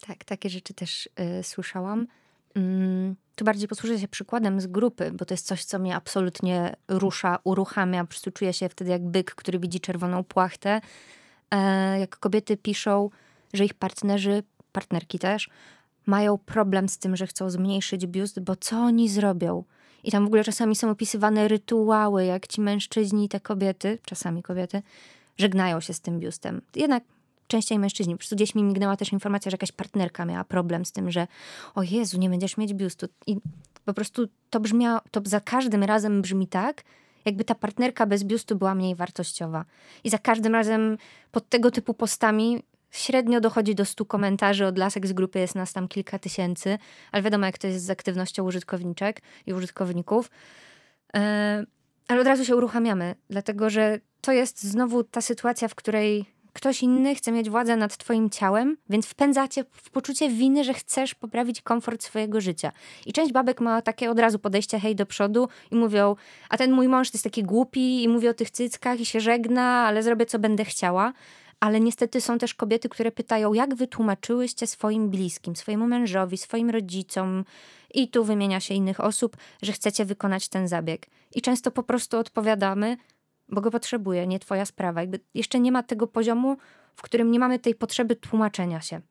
Tak, takie rzeczy też y, słyszałam. Mm, tu bardziej posłużę się przykładem z grupy, bo to jest coś, co mnie absolutnie rusza, uruchamia. Po prostu czuję się wtedy jak byk, który widzi czerwoną płachtę. E, jak kobiety piszą, że ich partnerzy, partnerki też, mają problem z tym, że chcą zmniejszyć biust, bo co oni zrobią? I tam w ogóle czasami są opisywane rytuały, jak ci mężczyźni i te kobiety, czasami kobiety, żegnają się z tym biustem. Jednak częściej mężczyźni. Po prostu gdzieś mi mignęła też informacja, że jakaś partnerka miała problem z tym, że o Jezu, nie będziesz mieć biustu. I po prostu to brzmiało, to za każdym razem brzmi tak, jakby ta partnerka bez biustu była mniej wartościowa. I za każdym razem pod tego typu postami Średnio dochodzi do 100 komentarzy, od lasek z grupy jest nas tam kilka tysięcy, ale wiadomo, jak to jest z aktywnością użytkowniczek i użytkowników. E, ale od razu się uruchamiamy, dlatego że to jest znowu ta sytuacja, w której ktoś inny chce mieć władzę nad twoim ciałem, więc wpędzacie w poczucie winy, że chcesz poprawić komfort swojego życia. I część babek ma takie od razu podejście hej do przodu i mówią, a ten mój mąż jest taki głupi i mówi o tych cyckach i się żegna, ale zrobię co będę chciała ale niestety są też kobiety, które pytają, jak wytłumaczyłyście swoim bliskim, swojemu mężowi, swoim rodzicom i tu wymienia się innych osób, że chcecie wykonać ten zabieg. I często po prostu odpowiadamy, bo go potrzebuję, nie twoja sprawa. Jakby jeszcze nie ma tego poziomu, w którym nie mamy tej potrzeby tłumaczenia się.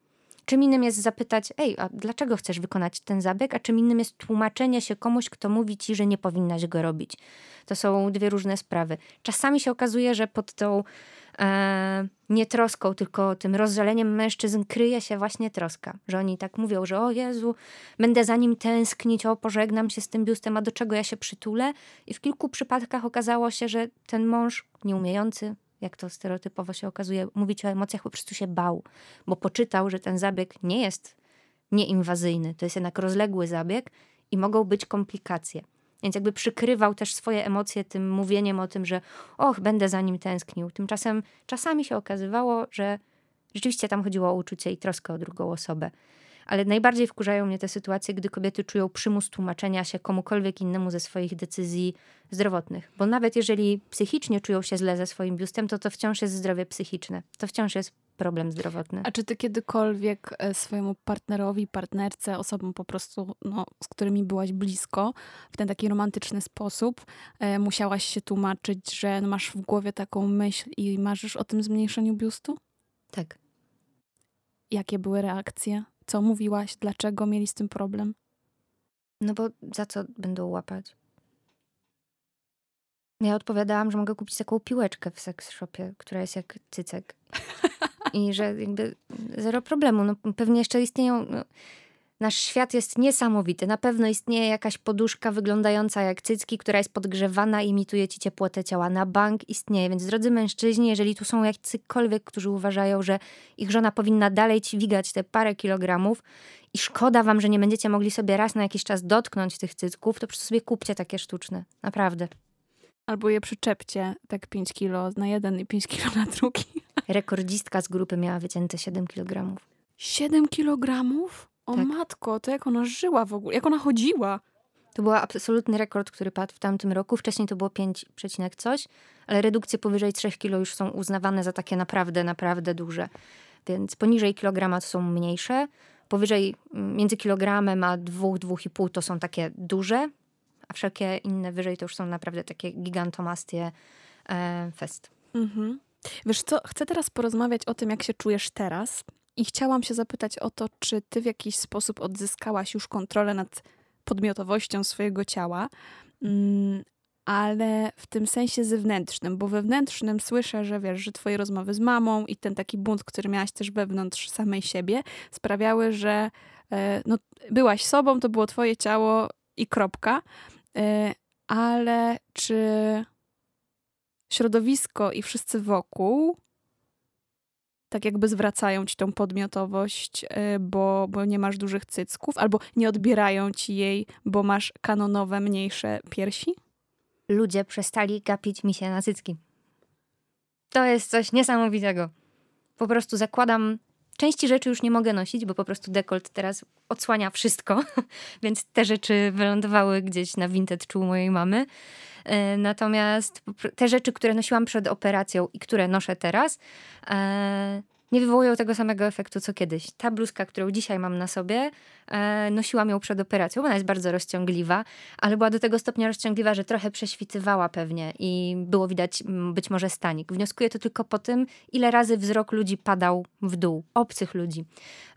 Czym innym jest zapytać, ej, a dlaczego chcesz wykonać ten zabieg, a czym innym jest tłumaczenie się komuś, kto mówi ci, że nie powinnaś go robić. To są dwie różne sprawy. Czasami się okazuje, że pod tą e, nie tylko tym rozżaleniem mężczyzn kryje się właśnie troska. Że oni tak mówią, że o Jezu, będę za nim tęsknić, o pożegnam się z tym biustem, a do czego ja się przytulę? I w kilku przypadkach okazało się, że ten mąż nieumiejący, jak to stereotypowo się okazuje, mówić o emocjach, po prostu się bał, bo poczytał, że ten zabieg nie jest nieinwazyjny, to jest jednak rozległy zabieg i mogą być komplikacje. Więc jakby przykrywał też swoje emocje tym mówieniem o tym, że och, będę za nim tęsknił. Tymczasem czasami się okazywało, że rzeczywiście tam chodziło o uczucie i troskę o drugą osobę. Ale najbardziej wkurzają mnie te sytuacje, gdy kobiety czują przymus tłumaczenia się komukolwiek innemu ze swoich decyzji zdrowotnych. Bo nawet jeżeli psychicznie czują się źle ze swoim biustem, to to wciąż jest zdrowie psychiczne. To wciąż jest problem zdrowotny. A czy ty kiedykolwiek e, swojemu partnerowi, partnerce, osobom po prostu, no, z którymi byłaś blisko, w ten taki romantyczny sposób, e, musiałaś się tłumaczyć, że no, masz w głowie taką myśl i marzysz o tym zmniejszeniu biustu? Tak. Jakie były reakcje? Co mówiłaś? Dlaczego mieli z tym problem? No bo za co będą łapać? Ja odpowiadałam, że mogę kupić taką piłeczkę w seks shopie, która jest jak cycek. I że jakby zero problemu. No, pewnie jeszcze istnieją. No, nasz świat jest niesamowity. Na pewno istnieje jakaś poduszka wyglądająca jak cycki, która jest podgrzewana i imituje ci ciepłotę ciała. Na bank istnieje. Więc drodzy mężczyźni, jeżeli tu są jacykolwiek, którzy uważają, że ich żona powinna dalej dźwigać te parę kilogramów i szkoda wam, że nie będziecie mogli sobie raz na jakiś czas dotknąć tych cycków, to po prostu sobie kupcie takie sztuczne. Naprawdę. Albo je przyczepcie tak 5 kilo na jeden i 5 kilo na drugi. Rekordzistka z grupy miała wycięte 7 kg. 7 kilogramów? O Tak. matko, to jak ona żyła w ogóle? Jak ona chodziła? To był absolutny rekord, który padł w tamtym roku. Wcześniej to było 5, przecinek coś, ale redukcje powyżej 3 kg już są uznawane za takie naprawdę, naprawdę duże. Więc poniżej kilograma to są mniejsze, powyżej mm, między kilogramem a 2-2,5 to są takie duże, a wszelkie inne wyżej to już są naprawdę takie gigantomastie e, fest. Mhm. Wiesz co, chcę teraz porozmawiać o tym, jak się czujesz teraz. I chciałam się zapytać o to, czy ty w jakiś sposób odzyskałaś już kontrolę nad podmiotowością swojego ciała, mm, ale w tym sensie zewnętrznym, bo wewnętrznym słyszę, że wiesz, że twoje rozmowy z mamą i ten taki bunt, który miałaś też wewnątrz samej siebie, sprawiały, że e, no, byłaś sobą, to było twoje ciało i kropka. E, ale czy środowisko i wszyscy wokół tak jakby zwracają ci tą podmiotowość, y, bo, bo nie masz dużych cycków, albo nie odbierają ci jej, bo masz kanonowe, mniejsze piersi? Ludzie przestali gapić mi się na cycki. To jest coś niesamowitego. Po prostu zakładam Części rzeczy już nie mogę nosić, bo po prostu dekolt teraz odsłania wszystko, więc te rzeczy wylądowały gdzieś na vintage czuł mojej mamy. E, Natomiast te rzeczy, które nosiłam przed operacją i które noszę teraz, e, nie wywołują tego samego efektu co kiedyś. Ta bluzka, którą dzisiaj mam na sobie, e, nosiłam ją przed operacją. Ona jest bardzo rozciągliwa, ale była do tego stopnia rozciągliwa, że trochę prześwitywała pewnie i było widać być może stanik. Wnioskuję to tylko po tym, ile razy wzrok ludzi padał w dół, obcych ludzi.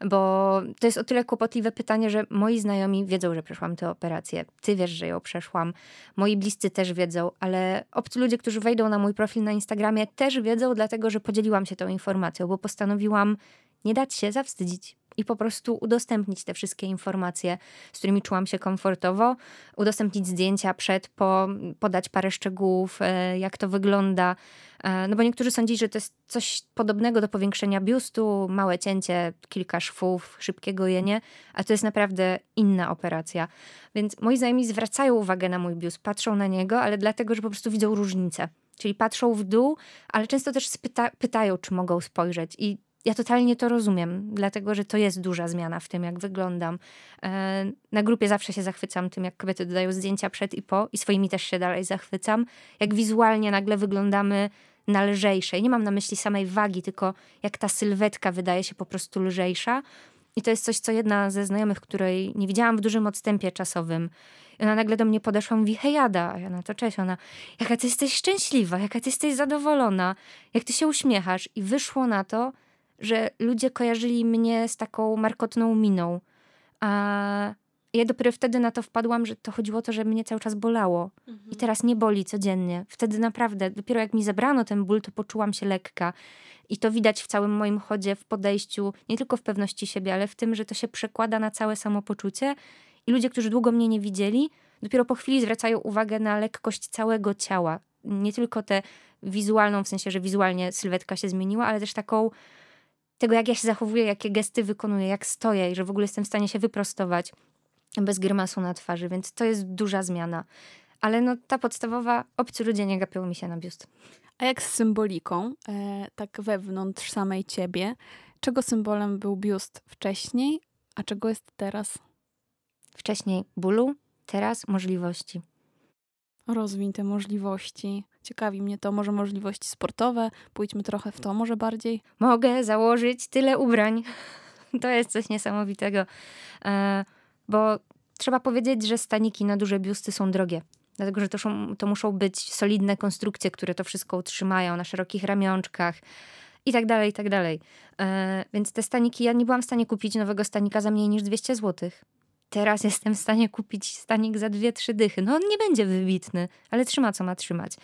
Bo to jest o tyle kłopotliwe pytanie, że moi znajomi wiedzą, że przeszłam tę operację. Ty wiesz, że ją przeszłam. Moi bliscy też wiedzą, ale obcy ludzie, którzy wejdą na mój profil na Instagramie, też wiedzą, dlatego że podzieliłam się tą informacją, bo postanowiłam nie dać się zawstydzić i po prostu udostępnić te wszystkie informacje, z którymi czułam się komfortowo, udostępnić zdjęcia przed, po, podać parę szczegółów, e, jak to wygląda. E, No bo niektórzy sądzili, że to jest coś podobnego do powiększenia biustu, małe cięcie, kilka szwów, szybkie gojenie, a to jest naprawdę inna operacja. Więc moi znajomi zwracają uwagę na mój biust, patrzą na niego, ale dlatego, że po prostu widzą różnicę. Czyli patrzą w dół, ale często też spyta- pytają, czy mogą spojrzeć. I ja totalnie to rozumiem, dlatego że to jest duża zmiana w tym, jak wyglądam. E, Na grupie zawsze się zachwycam tym, jak kobiety dodają zdjęcia przed i po, i swoimi też się dalej zachwycam. Jak wizualnie nagle wyglądamy na lżejsze. I nie mam na myśli samej wagi, tylko jak ta sylwetka wydaje się po prostu lżejsza. I to jest coś, co jedna ze znajomych, której nie widziałam w dużym odstępie czasowym, i ona nagle do mnie podeszła i mówi, hej Ada, a ja na to cześć, ona, jaka ty jesteś szczęśliwa, jaka ty jesteś zadowolona, jak ty się uśmiechasz. I wyszło na to, że ludzie kojarzyli mnie z taką markotną miną. A ja dopiero wtedy na to wpadłam, że to chodziło o to, że mnie cały czas bolało. I teraz nie boli codziennie. Wtedy naprawdę, dopiero jak mi zabrano ten ból, to poczułam się lekka. I to widać w całym moim chodzie, w podejściu, nie tylko w pewności siebie, ale w tym, że to się przekłada na całe samopoczucie. I ludzie, którzy długo mnie nie widzieli, dopiero po chwili zwracają uwagę na lekkość całego ciała. Nie tylko tę wizualną, w sensie, że wizualnie sylwetka się zmieniła, ale też taką tego, jak ja się zachowuję, jakie gesty wykonuję, jak stoję i że w ogóle jestem w stanie się wyprostować bez grymasu na twarzy, więc to jest duża zmiana. Ale no, ta podstawowa, obcy ludzie nie gapią mi się na biust. A jak z symboliką, e, tak wewnątrz samej ciebie, czego symbolem był biust wcześniej, a czego jest teraz? Wcześniej bólu, teraz możliwości. Rozwiń te możliwości. Ciekawi mnie to, może możliwości sportowe, pójdźmy trochę w to może bardziej. Mogę założyć tyle ubrań. To jest coś niesamowitego. E, bo trzeba powiedzieć, że staniki na duże biusty są drogie. Dlatego, że to, są, to muszą być solidne konstrukcje, które to wszystko utrzymają na szerokich ramionczkach i tak dalej, i tak dalej. E, więc te staniki, ja nie byłam w stanie kupić nowego stanika za mniej niż 200 zł. Teraz jestem w stanie kupić stanik za dwie, trzy dychy. No on nie będzie wybitny, ale trzyma co ma trzymać.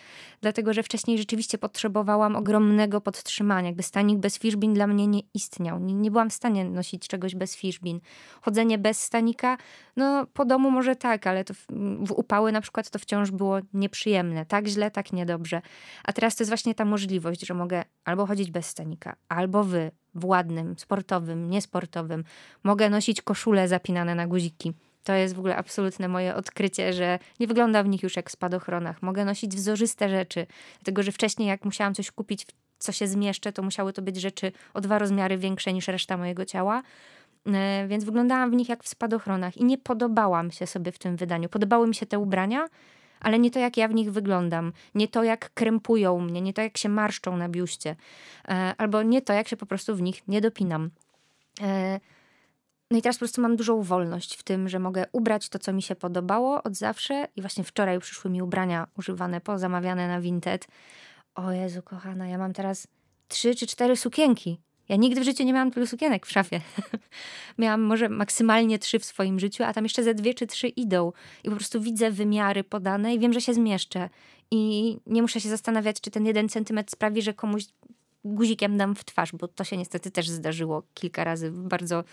Dlatego, że wcześniej rzeczywiście potrzebowałam ogromnego podtrzymania. Jakby stanik bez fiszbin dla mnie nie istniał. Nie, nie byłam w stanie nosić czegoś bez fiszbin. Chodzenie bez stanika, no po domu może tak, ale to w, w upały na przykład to wciąż było nieprzyjemne. Tak źle, tak niedobrze. A teraz to jest właśnie ta możliwość, że mogę albo chodzić bez stanika, albo wy, w ładnym, sportowym, niesportowym. Mogę nosić koszule zapinane na guziki. To jest w ogóle absolutne moje odkrycie, że nie wygląda w nich już jak w spadochronach. Mogę nosić wzorzyste rzeczy, dlatego że wcześniej jak musiałam coś kupić, co się zmieszczę, to musiały to być rzeczy o dwa rozmiary większe niż reszta mojego ciała. E, więc wyglądałam w nich jak w spadochronach i nie podobałam się sobie w tym wydaniu. Podobały mi się te ubrania, ale nie to, jak ja w nich wyglądam, nie to, jak krępują mnie, nie to, jak się marszczą na biuście, e, albo nie to, jak się po prostu w nich nie dopinam. E, no i teraz po prostu mam dużą wolność w tym, że mogę ubrać to, co mi się podobało od zawsze. I właśnie wczoraj przyszły mi ubrania używane, pozamawiane na Vinted. O Jezu, kochana, ja mam teraz trzy czy cztery sukienki. Ja nigdy w życiu nie miałam tylu sukienek w szafie. miałam może maksymalnie trzy w swoim życiu, a tam jeszcze ze dwie czy trzy idą. I po prostu widzę wymiary podane i wiem, że się zmieszczę. I nie muszę się zastanawiać, czy ten jeden centymetr sprawi, że komuś guzikiem dam w twarz, bo to się niestety też zdarzyło kilka razy w bardzo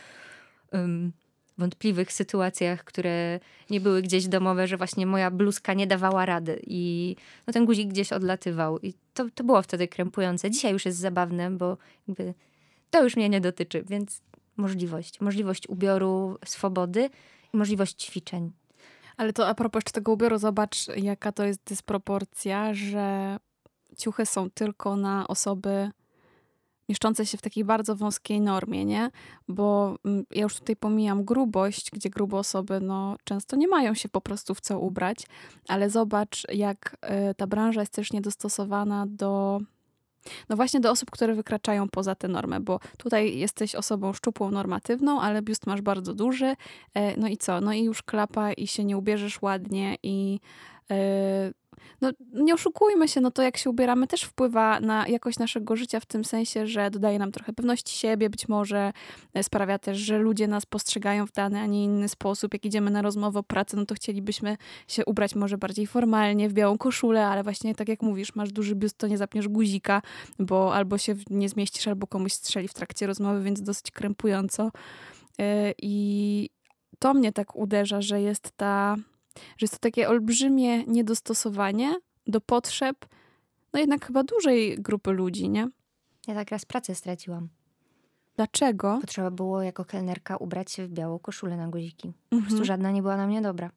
um, wątpliwych sytuacjach, które nie były gdzieś domowe, że właśnie moja bluzka nie dawała rady i no, ten guzik gdzieś odlatywał. I to, to było wtedy krępujące. Dzisiaj już jest zabawne, bo jakby to już mnie nie dotyczy, więc możliwość. Możliwość ubioru, swobody i możliwość ćwiczeń. Ale to a propos tego ubioru, zobacz, jaka to jest dysproporcja, że ciuchy są tylko na osoby mieszczące się w takiej bardzo wąskiej normie, nie? Bo mm, ja już tutaj pomijam grubość, gdzie grube osoby no, często nie mają się po prostu w co ubrać, ale zobacz, jak y, ta branża jest też niedostosowana do no właśnie do osób, które wykraczają poza tę normę, bo tutaj jesteś osobą szczupłą, normatywną, ale biust masz bardzo duży. E, no i co? No i już klapa i się nie ubierzesz ładnie i no, nie oszukujmy się, no to jak się ubieramy też wpływa na jakość naszego życia w tym sensie, że dodaje nam trochę pewności siebie, być może e, sprawia też, że ludzie nas postrzegają w dany, a nie inny sposób. Jak idziemy na rozmowę o pracy, no to chcielibyśmy się ubrać może bardziej formalnie, w białą koszulę, ale właśnie tak jak mówisz, masz duży biust, to nie zapniesz guzika, bo albo się nie zmieścisz, albo komuś strzeli w trakcie rozmowy, więc dosyć krępująco. E, I to mnie tak uderza, że jest ta że jest to takie olbrzymie niedostosowanie do potrzeb, no jednak chyba dużej grupy ludzi, nie? Ja tak raz pracę straciłam. Dlaczego? Potrzeba było jako kelnerka ubrać się w białą koszulę na guziki. Po mhm. prostu żadna nie była na mnie dobra.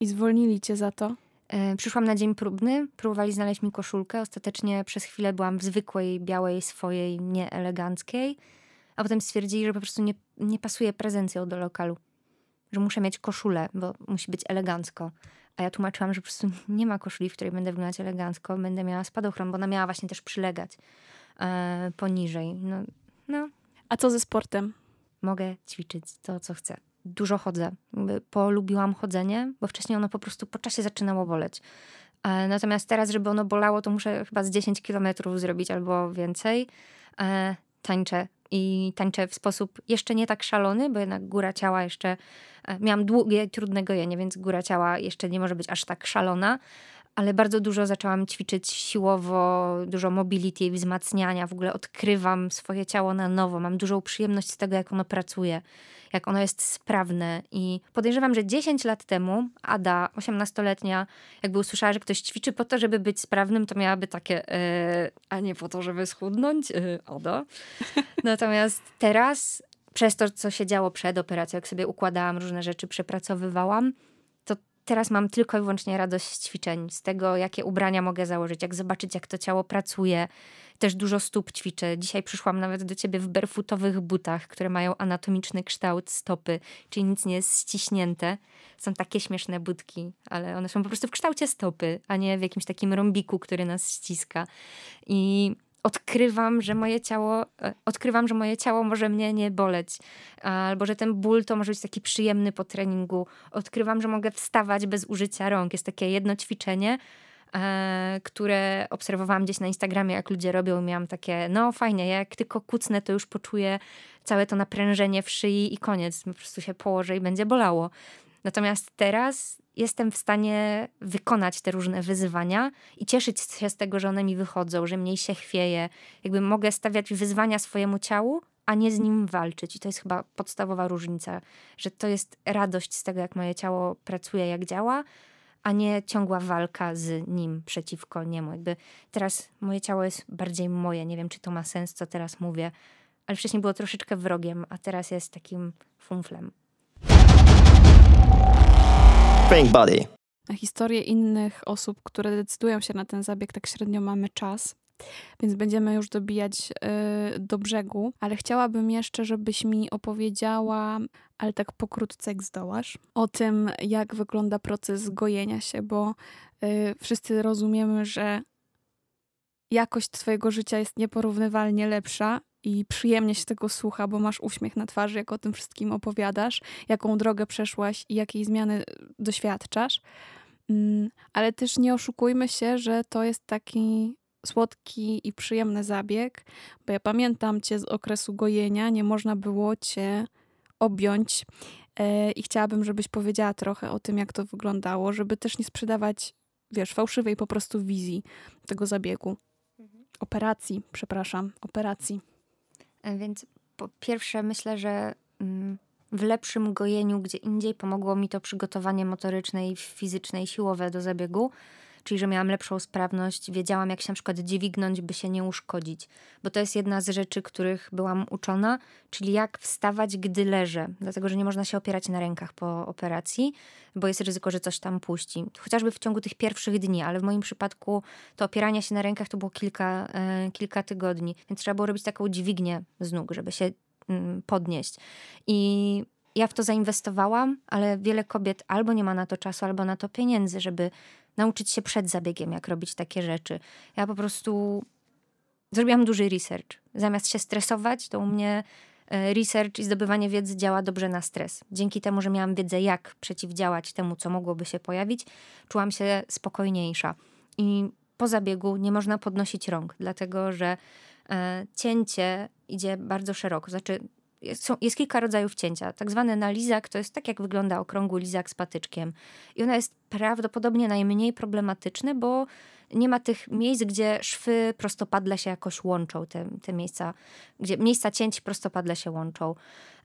I zwolnili cię za to? E, przyszłam na dzień próbny, próbowali znaleźć mi koszulkę. Ostatecznie przez chwilę byłam w zwykłej, białej, swojej, nieeleganckiej. A potem stwierdzili, że po prostu nie, nie pasuje prezencją do lokalu że muszę mieć koszulę, bo musi być elegancko. A ja tłumaczyłam, że po prostu nie ma koszuli, w której będę wyglądać elegancko. Będę miała spadochron, bo ona miała właśnie też przylegać e, poniżej. No, no. A co ze sportem? Mogę ćwiczyć to, co chcę. Dużo chodzę. Polubiłam chodzenie, bo wcześniej ono po prostu po czasie zaczynało boleć. E, natomiast teraz, żeby ono bolało, to muszę chyba z 10 kilometrów zrobić albo więcej. E, tańczę i tańczę w sposób jeszcze nie tak szalony, bo jednak góra ciała jeszcze. E, miałam długie, trudne gojenie, więc góra ciała jeszcze nie może być aż tak szalona, ale bardzo dużo zaczęłam ćwiczyć siłowo, dużo mobility, wzmacniania. W ogóle odkrywam swoje ciało na nowo. Mam dużą przyjemność z tego, jak ono pracuje jak ono jest sprawne. I podejrzewam, że 10 lat temu Ada, 18-letnia, jakby usłyszała, że ktoś ćwiczy po to, żeby być sprawnym, to miałaby takie, e, a nie po to, żeby schudnąć, e, Ada. Natomiast teraz, przez to, co się działo przed operacją, jak sobie układałam różne rzeczy, przepracowywałam, to teraz mam tylko i wyłącznie radość z ćwiczeń, z tego, jakie ubrania mogę założyć, jak zobaczyć, jak to ciało pracuje, też dużo stóp ćwiczę. Dzisiaj przyszłam nawet do ciebie w barefootowych butach, które mają anatomiczny kształt stopy, czyli nic nie jest ściśnięte. Są takie śmieszne budki, ale one są po prostu w kształcie stopy, a nie w jakimś takim rąbiku, który nas ściska. I odkrywam, że moje ciało, e, odkrywam, że moje ciało może mnie nie boleć, albo że ten ból to może być taki przyjemny po treningu. Odkrywam, że mogę wstawać bez użycia rąk. Jest takie jedno ćwiczenie, które obserwowałam gdzieś na Instagramie, jak ludzie robią, miałam takie, no fajnie, jak tylko kucnę, to już poczuję całe to naprężenie w szyi i koniec. Po prostu się położę i będzie bolało. Natomiast teraz jestem w stanie wykonać te różne wyzwania i cieszyć się z tego, że one mi wychodzą, że mniej się chwieje. Jakby mogę stawiać wyzwania swojemu ciału, a nie z nim walczyć. I to jest chyba podstawowa różnica, że to jest radość z tego, jak moje ciało pracuje, jak działa, a nie ciągła walka z nim przeciwko niemu. Jakby teraz moje ciało jest bardziej moje. Nie wiem, czy to ma sens, co teraz mówię, ale wcześniej było troszeczkę wrogiem, a teraz jest takim fumflem. Pink Body. Na historię innych osób, które decydują się na ten zabieg, tak średnio mamy czas. Więc będziemy już dobijać y, do brzegu, ale chciałabym jeszcze, żebyś mi opowiedziała, ale tak pokrótce jak zdołasz, o tym, jak wygląda proces gojenia się, bo y, wszyscy rozumiemy, że jakość twojego życia jest nieporównywalnie lepsza i przyjemnie się tego słucha, bo masz uśmiech na twarzy, jak o tym wszystkim opowiadasz, jaką drogę przeszłaś i jakiej zmiany doświadczasz. Mm, ale też nie oszukujmy się, że to jest taki słodki i przyjemny zabieg, bo ja pamiętam cię z okresu gojenia, nie można było cię objąć e, i chciałabym, żebyś powiedziała trochę o tym, jak to wyglądało, żeby też nie sprzedawać, wiesz, fałszywej po prostu wizji tego zabiegu. Operacji, przepraszam, operacji. E, Więc po pierwsze myślę, że mm, w lepszym gojeniu, gdzie indziej pomogło mi to przygotowanie motoryczne i fizyczne i siłowe do zabiegu, czyli że miałam lepszą sprawność, wiedziałam jak się na przykład dźwignąć, by się nie uszkodzić, bo to jest jedna z rzeczy, których byłam uczona, czyli jak wstawać, gdy leżę, dlatego że nie można się opierać na rękach po operacji, bo jest ryzyko, że coś tam puści. Chociażby w ciągu tych pierwszych dni, ale w moim przypadku to opieranie się na rękach to było kilka, e, kilka tygodni, więc trzeba było robić taką dźwignię z nóg, żeby się mm, podnieść. I ja w to zainwestowałam, ale wiele kobiet albo nie ma na to czasu, albo na to pieniędzy, żeby nauczyć się przed zabiegiem, jak robić takie rzeczy. Ja po prostu zrobiłam duży research. Zamiast się stresować, to u mnie e, research i zdobywanie wiedzy działa dobrze na stres. Dzięki temu, że miałam wiedzę, jak przeciwdziałać temu, co mogłoby się pojawić, czułam się spokojniejsza. I po zabiegu nie można podnosić rąk, dlatego że e, cięcie idzie bardzo szeroko. Znaczy, jest, są, jest kilka rodzajów cięcia. Tak zwany nalizak to jest tak, jak wygląda okrągły lizak z patyczkiem. I ona jest prawdopodobnie najmniej problematyczny, bo nie ma tych miejsc, gdzie szwy prostopadle się jakoś łączą, te, te miejsca, gdzie miejsca cięć prostopadle się łączą.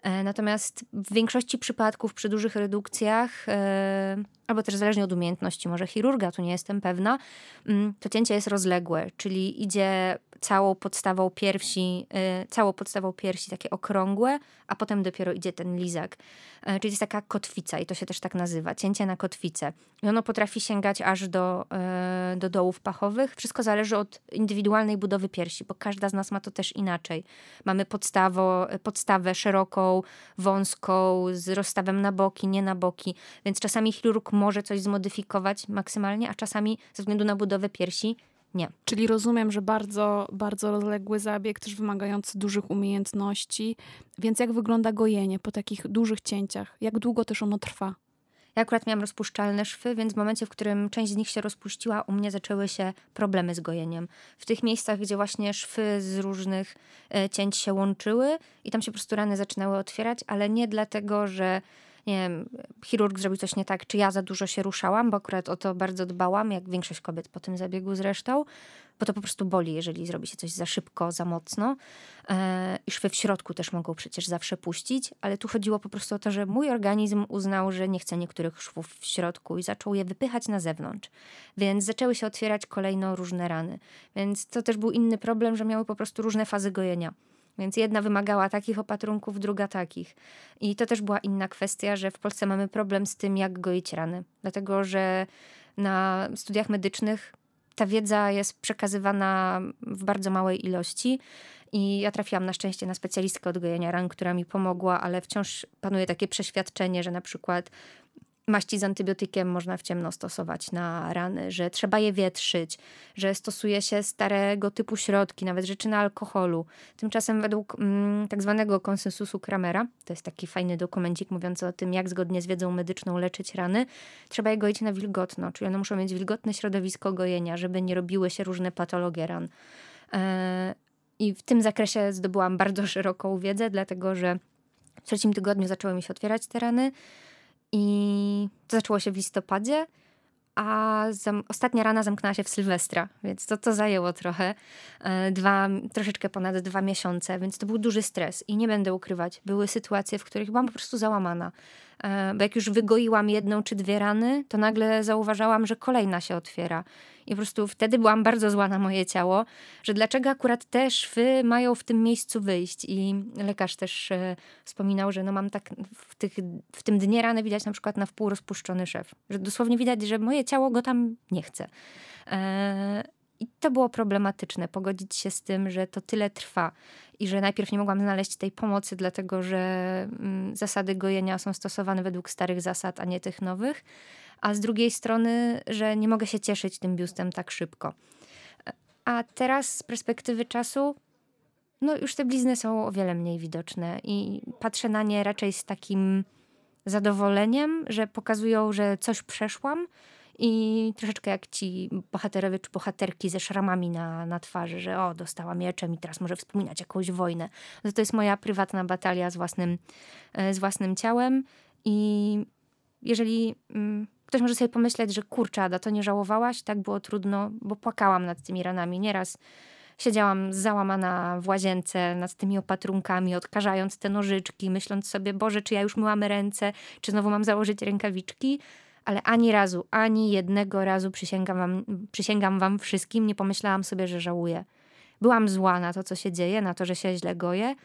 E, natomiast w większości przypadków przy dużych redukcjach, e, albo też zależnie od umiejętności, może chirurga, tu nie jestem pewna, mm, to cięcie jest rozległe, czyli idzie całą podstawą piersi, e, całą podstawą piersi takie okrągłe, a potem dopiero idzie ten lizak. E, czyli jest taka kotwica i to się też tak nazywa, cięcie na kotwicę. I ono potrafi sięgać aż do, e, do dołów pachowych. Wszystko zależy od indywidualnej budowy piersi, bo każda z nas ma to też inaczej. Mamy podstawo, podstawę szeroką, wąską, z rozstawem na boki, nie na boki, więc czasami chirurg może coś zmodyfikować maksymalnie, a czasami ze względu na budowę piersi nie. Czyli rozumiem, że bardzo, bardzo rozległy zabieg, też wymagający dużych umiejętności. Więc jak wygląda gojenie po takich dużych cięciach? Jak długo też ono trwa? Ja akurat miałam rozpuszczalne szwy, więc w momencie, w którym część z nich się rozpuściła, u mnie zaczęły się problemy z gojeniem. W tych miejscach, gdzie właśnie szwy z różnych e, cięć się łączyły i tam się po prostu rany zaczynały otwierać, ale nie dlatego, że nie wiem, chirurg zrobił coś nie tak, czy ja za dużo się ruszałam, bo akurat o to bardzo dbałam, jak większość kobiet po tym zabiegu zresztą, bo to po prostu boli, jeżeli zrobi się coś za szybko, za mocno. E, I szwy w środku też mogą przecież zawsze puścić, ale tu chodziło po prostu o to, że mój organizm uznał, że nie chce niektórych szwów w środku i zaczął je wypychać na zewnątrz. Więc zaczęły się otwierać kolejno różne rany. Więc to też był inny problem, że miały po prostu różne fazy gojenia. Więc jedna wymagała takich opatrunków, druga takich. I to też była inna kwestia, że w Polsce mamy problem z tym, jak goić rany. Dlatego, że na studiach medycznych ta wiedza jest przekazywana w bardzo małej ilości. I ja trafiłam na szczęście na specjalistkę od gojenia ran, która mi pomogła, ale wciąż panuje takie przeświadczenie, że na przykład maści z antybiotykiem można w ciemno stosować na rany, że trzeba je wietrzyć, że stosuje się starego typu środki, nawet rzeczy na alkoholu. Tymczasem według mm, tak zwanego konsensusu Kramera, to jest taki fajny dokumencik mówiący o tym, jak zgodnie z wiedzą medyczną leczyć rany, trzeba je goić na wilgotno, czyli one muszą mieć wilgotne środowisko gojenia, żeby nie robiły się różne patologie ran. E I w tym zakresie zdobyłam bardzo szeroką wiedzę, dlatego że w trzecim tygodniu zaczęły mi się otwierać te rany i to zaczęło się w listopadzie, a ostatnia rana zamknęła się w Sylwestra, więc to, to zajęło trochę, e, dwa, troszeczkę ponad dwa miesiące, więc to był duży stres i nie będę ukrywać, były sytuacje, w których byłam po prostu załamana. E, bo jak już wygoiłam jedną czy dwie rany, to nagle zauważałam, że kolejna się otwiera. I po prostu wtedy byłam bardzo zła na moje ciało, że dlaczego akurat te szwy mają w tym miejscu wyjść. I lekarz też e, wspominał, że no mam tak w, tych, w tym dnie rany widać na przykład na wpół rozpuszczony szef. Że dosłownie widać, że moje ciało go tam nie chce. I to było problematyczne, pogodzić się z tym, że to tyle trwa i że najpierw nie mogłam znaleźć tej pomocy, dlatego że mm, zasady gojenia są stosowane według starych zasad, a nie tych nowych, a z drugiej strony, że nie mogę się cieszyć tym biustem tak szybko. A teraz z perspektywy czasu, no już te blizny są o wiele mniej widoczne i patrzę na nie raczej z takim zadowoleniem, że pokazują, że coś przeszłam i troszeczkę jak ci bohaterowie czy bohaterki ze szramami na, na twarzy, że o, dostała mieczem i teraz może wspominać jakąś wojnę. No to jest moja prywatna batalia z własnym, e, z własnym ciałem i jeżeli mm, ktoś może sobie pomyśleć, że kurczę, Ada, to nie żałowałaś? Tak było trudno, bo płakałam nad tymi ranami. Nieraz siedziałam załamana w łazience nad tymi opatrunkami, odkażając te nożyczki, myśląc sobie, Boże, czy ja już myłam ręce, czy znowu mam założyć rękawiczki ale ani razu, ani jednego razu przysięgam wam, przysięgam wam wszystkim, nie pomyślałam sobie, że żałuję. Byłam zła na to, co się dzieje, na to, że się źle goję,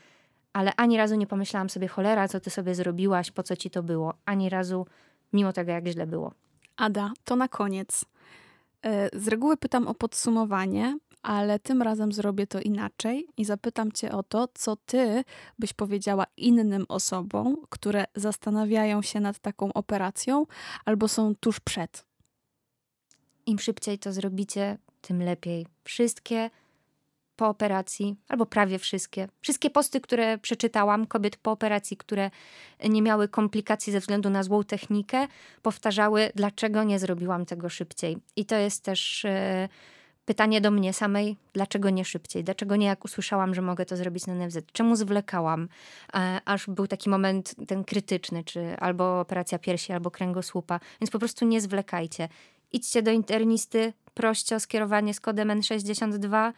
ale ani razu nie pomyślałam sobie, cholera, co ty sobie zrobiłaś, po co ci to było. Ani razu, mimo tego, jak źle było. Ada, to na koniec. E, z reguły pytam o podsumowanie, ale tym razem zrobię to inaczej i zapytam Cię o to, co Ty byś powiedziała innym osobom, które zastanawiają się nad taką operacją albo są tuż przed. Im szybciej to zrobicie, tym lepiej. Wszystkie po operacji, albo prawie wszystkie. Wszystkie posty, które przeczytałam, kobiet po operacji, które nie miały komplikacji ze względu na złą technikę, powtarzały, dlaczego nie zrobiłam tego szybciej. I to jest też. Pytanie do mnie samej, dlaczego nie szybciej? Dlaczego nie jak usłyszałam, że mogę to zrobić na NFZ? Czemu zwlekałam? E, aż był taki moment ten krytyczny, czy albo operacja piersi, albo kręgosłupa. Więc po prostu nie zwlekajcie. Idźcie do internisty, proście o skierowanie z kodem N62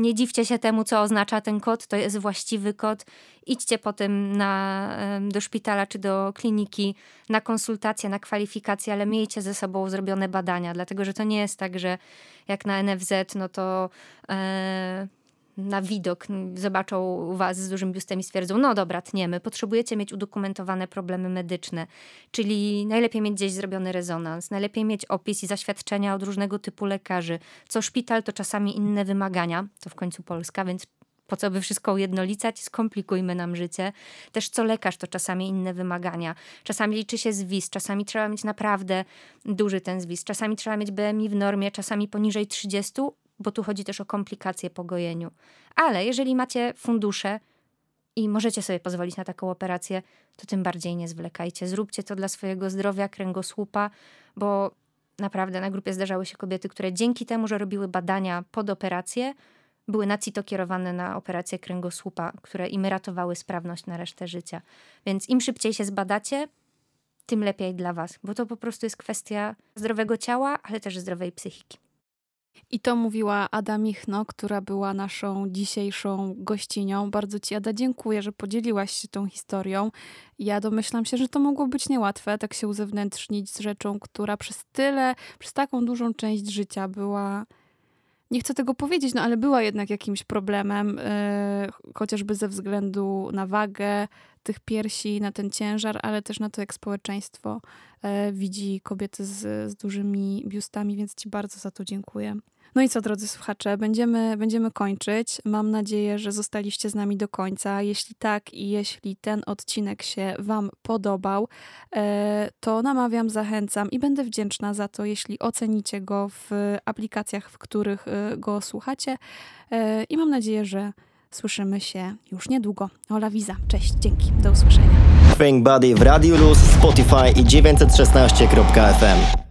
nie dziwcie się temu, co oznacza ten kod, to jest właściwy kod. Idźcie potem na, do szpitala czy do kliniki na konsultację, na kwalifikację, ale miejcie ze sobą zrobione badania, dlatego że to nie jest tak, że jak na NFZ, no to. E, na widok zobaczą was z dużym biustem i stwierdzą, no dobra, tniemy, potrzebujecie mieć udokumentowane problemy medyczne, czyli najlepiej mieć gdzieś zrobiony rezonans, najlepiej mieć opis i zaświadczenia od różnego typu lekarzy. Co szpital, to czasami inne wymagania, to w końcu Polska, więc po co by wszystko ujednolicać, skomplikujmy nam życie. Też co lekarz, to czasami inne wymagania. Czasami liczy się zwis, czasami trzeba mieć naprawdę duży ten zwis, czasami trzeba mieć BMI w normie, czasami poniżej 30, bo tu chodzi też o komplikacje po gojeniu. Ale jeżeli macie fundusze i możecie sobie pozwolić na taką operację, to tym bardziej nie zwlekajcie. Zróbcie to dla swojego zdrowia, kręgosłupa, bo naprawdę na grupie zdarzały się kobiety, które dzięki temu, że robiły badania pod operację, były na CITO kierowane na operację kręgosłupa, które im ratowały sprawność na resztę życia. Więc im szybciej się zbadacie, tym lepiej dla Was, bo to po prostu jest kwestia zdrowego ciała, ale też zdrowej psychiki. I to mówiła Ada Michno, która była naszą dzisiejszą gościnią. Bardzo Ci, Ada, dziękuję, że podzieliłaś się tą historią. Ja domyślam się, że to mogło być niełatwe, tak się uzewnętrznić z rzeczą, która przez tyle, przez taką dużą część życia była nie chcę tego powiedzieć, no ale była jednak jakimś problemem, yy, chociażby ze względu na wagę tych piersi, na ten ciężar, ale też na to, jak społeczeństwo yy, widzi kobiety z, z dużymi biustami, więc Ci bardzo za to dziękuję. No i co, drodzy słuchacze, będziemy, będziemy kończyć. Mam nadzieję, że zostaliście z nami do końca. Jeśli tak i jeśli ten odcinek się Wam podobał, e, to namawiam, zachęcam i będę wdzięczna za to, jeśli ocenicie go w aplikacjach, w których e, go słuchacie. E, I mam nadzieję, że słyszymy się już niedługo. Ola Wiza, cześć, dzięki, do usłyszenia. Think Body w Radiu Luz, Spotify i 916.fm.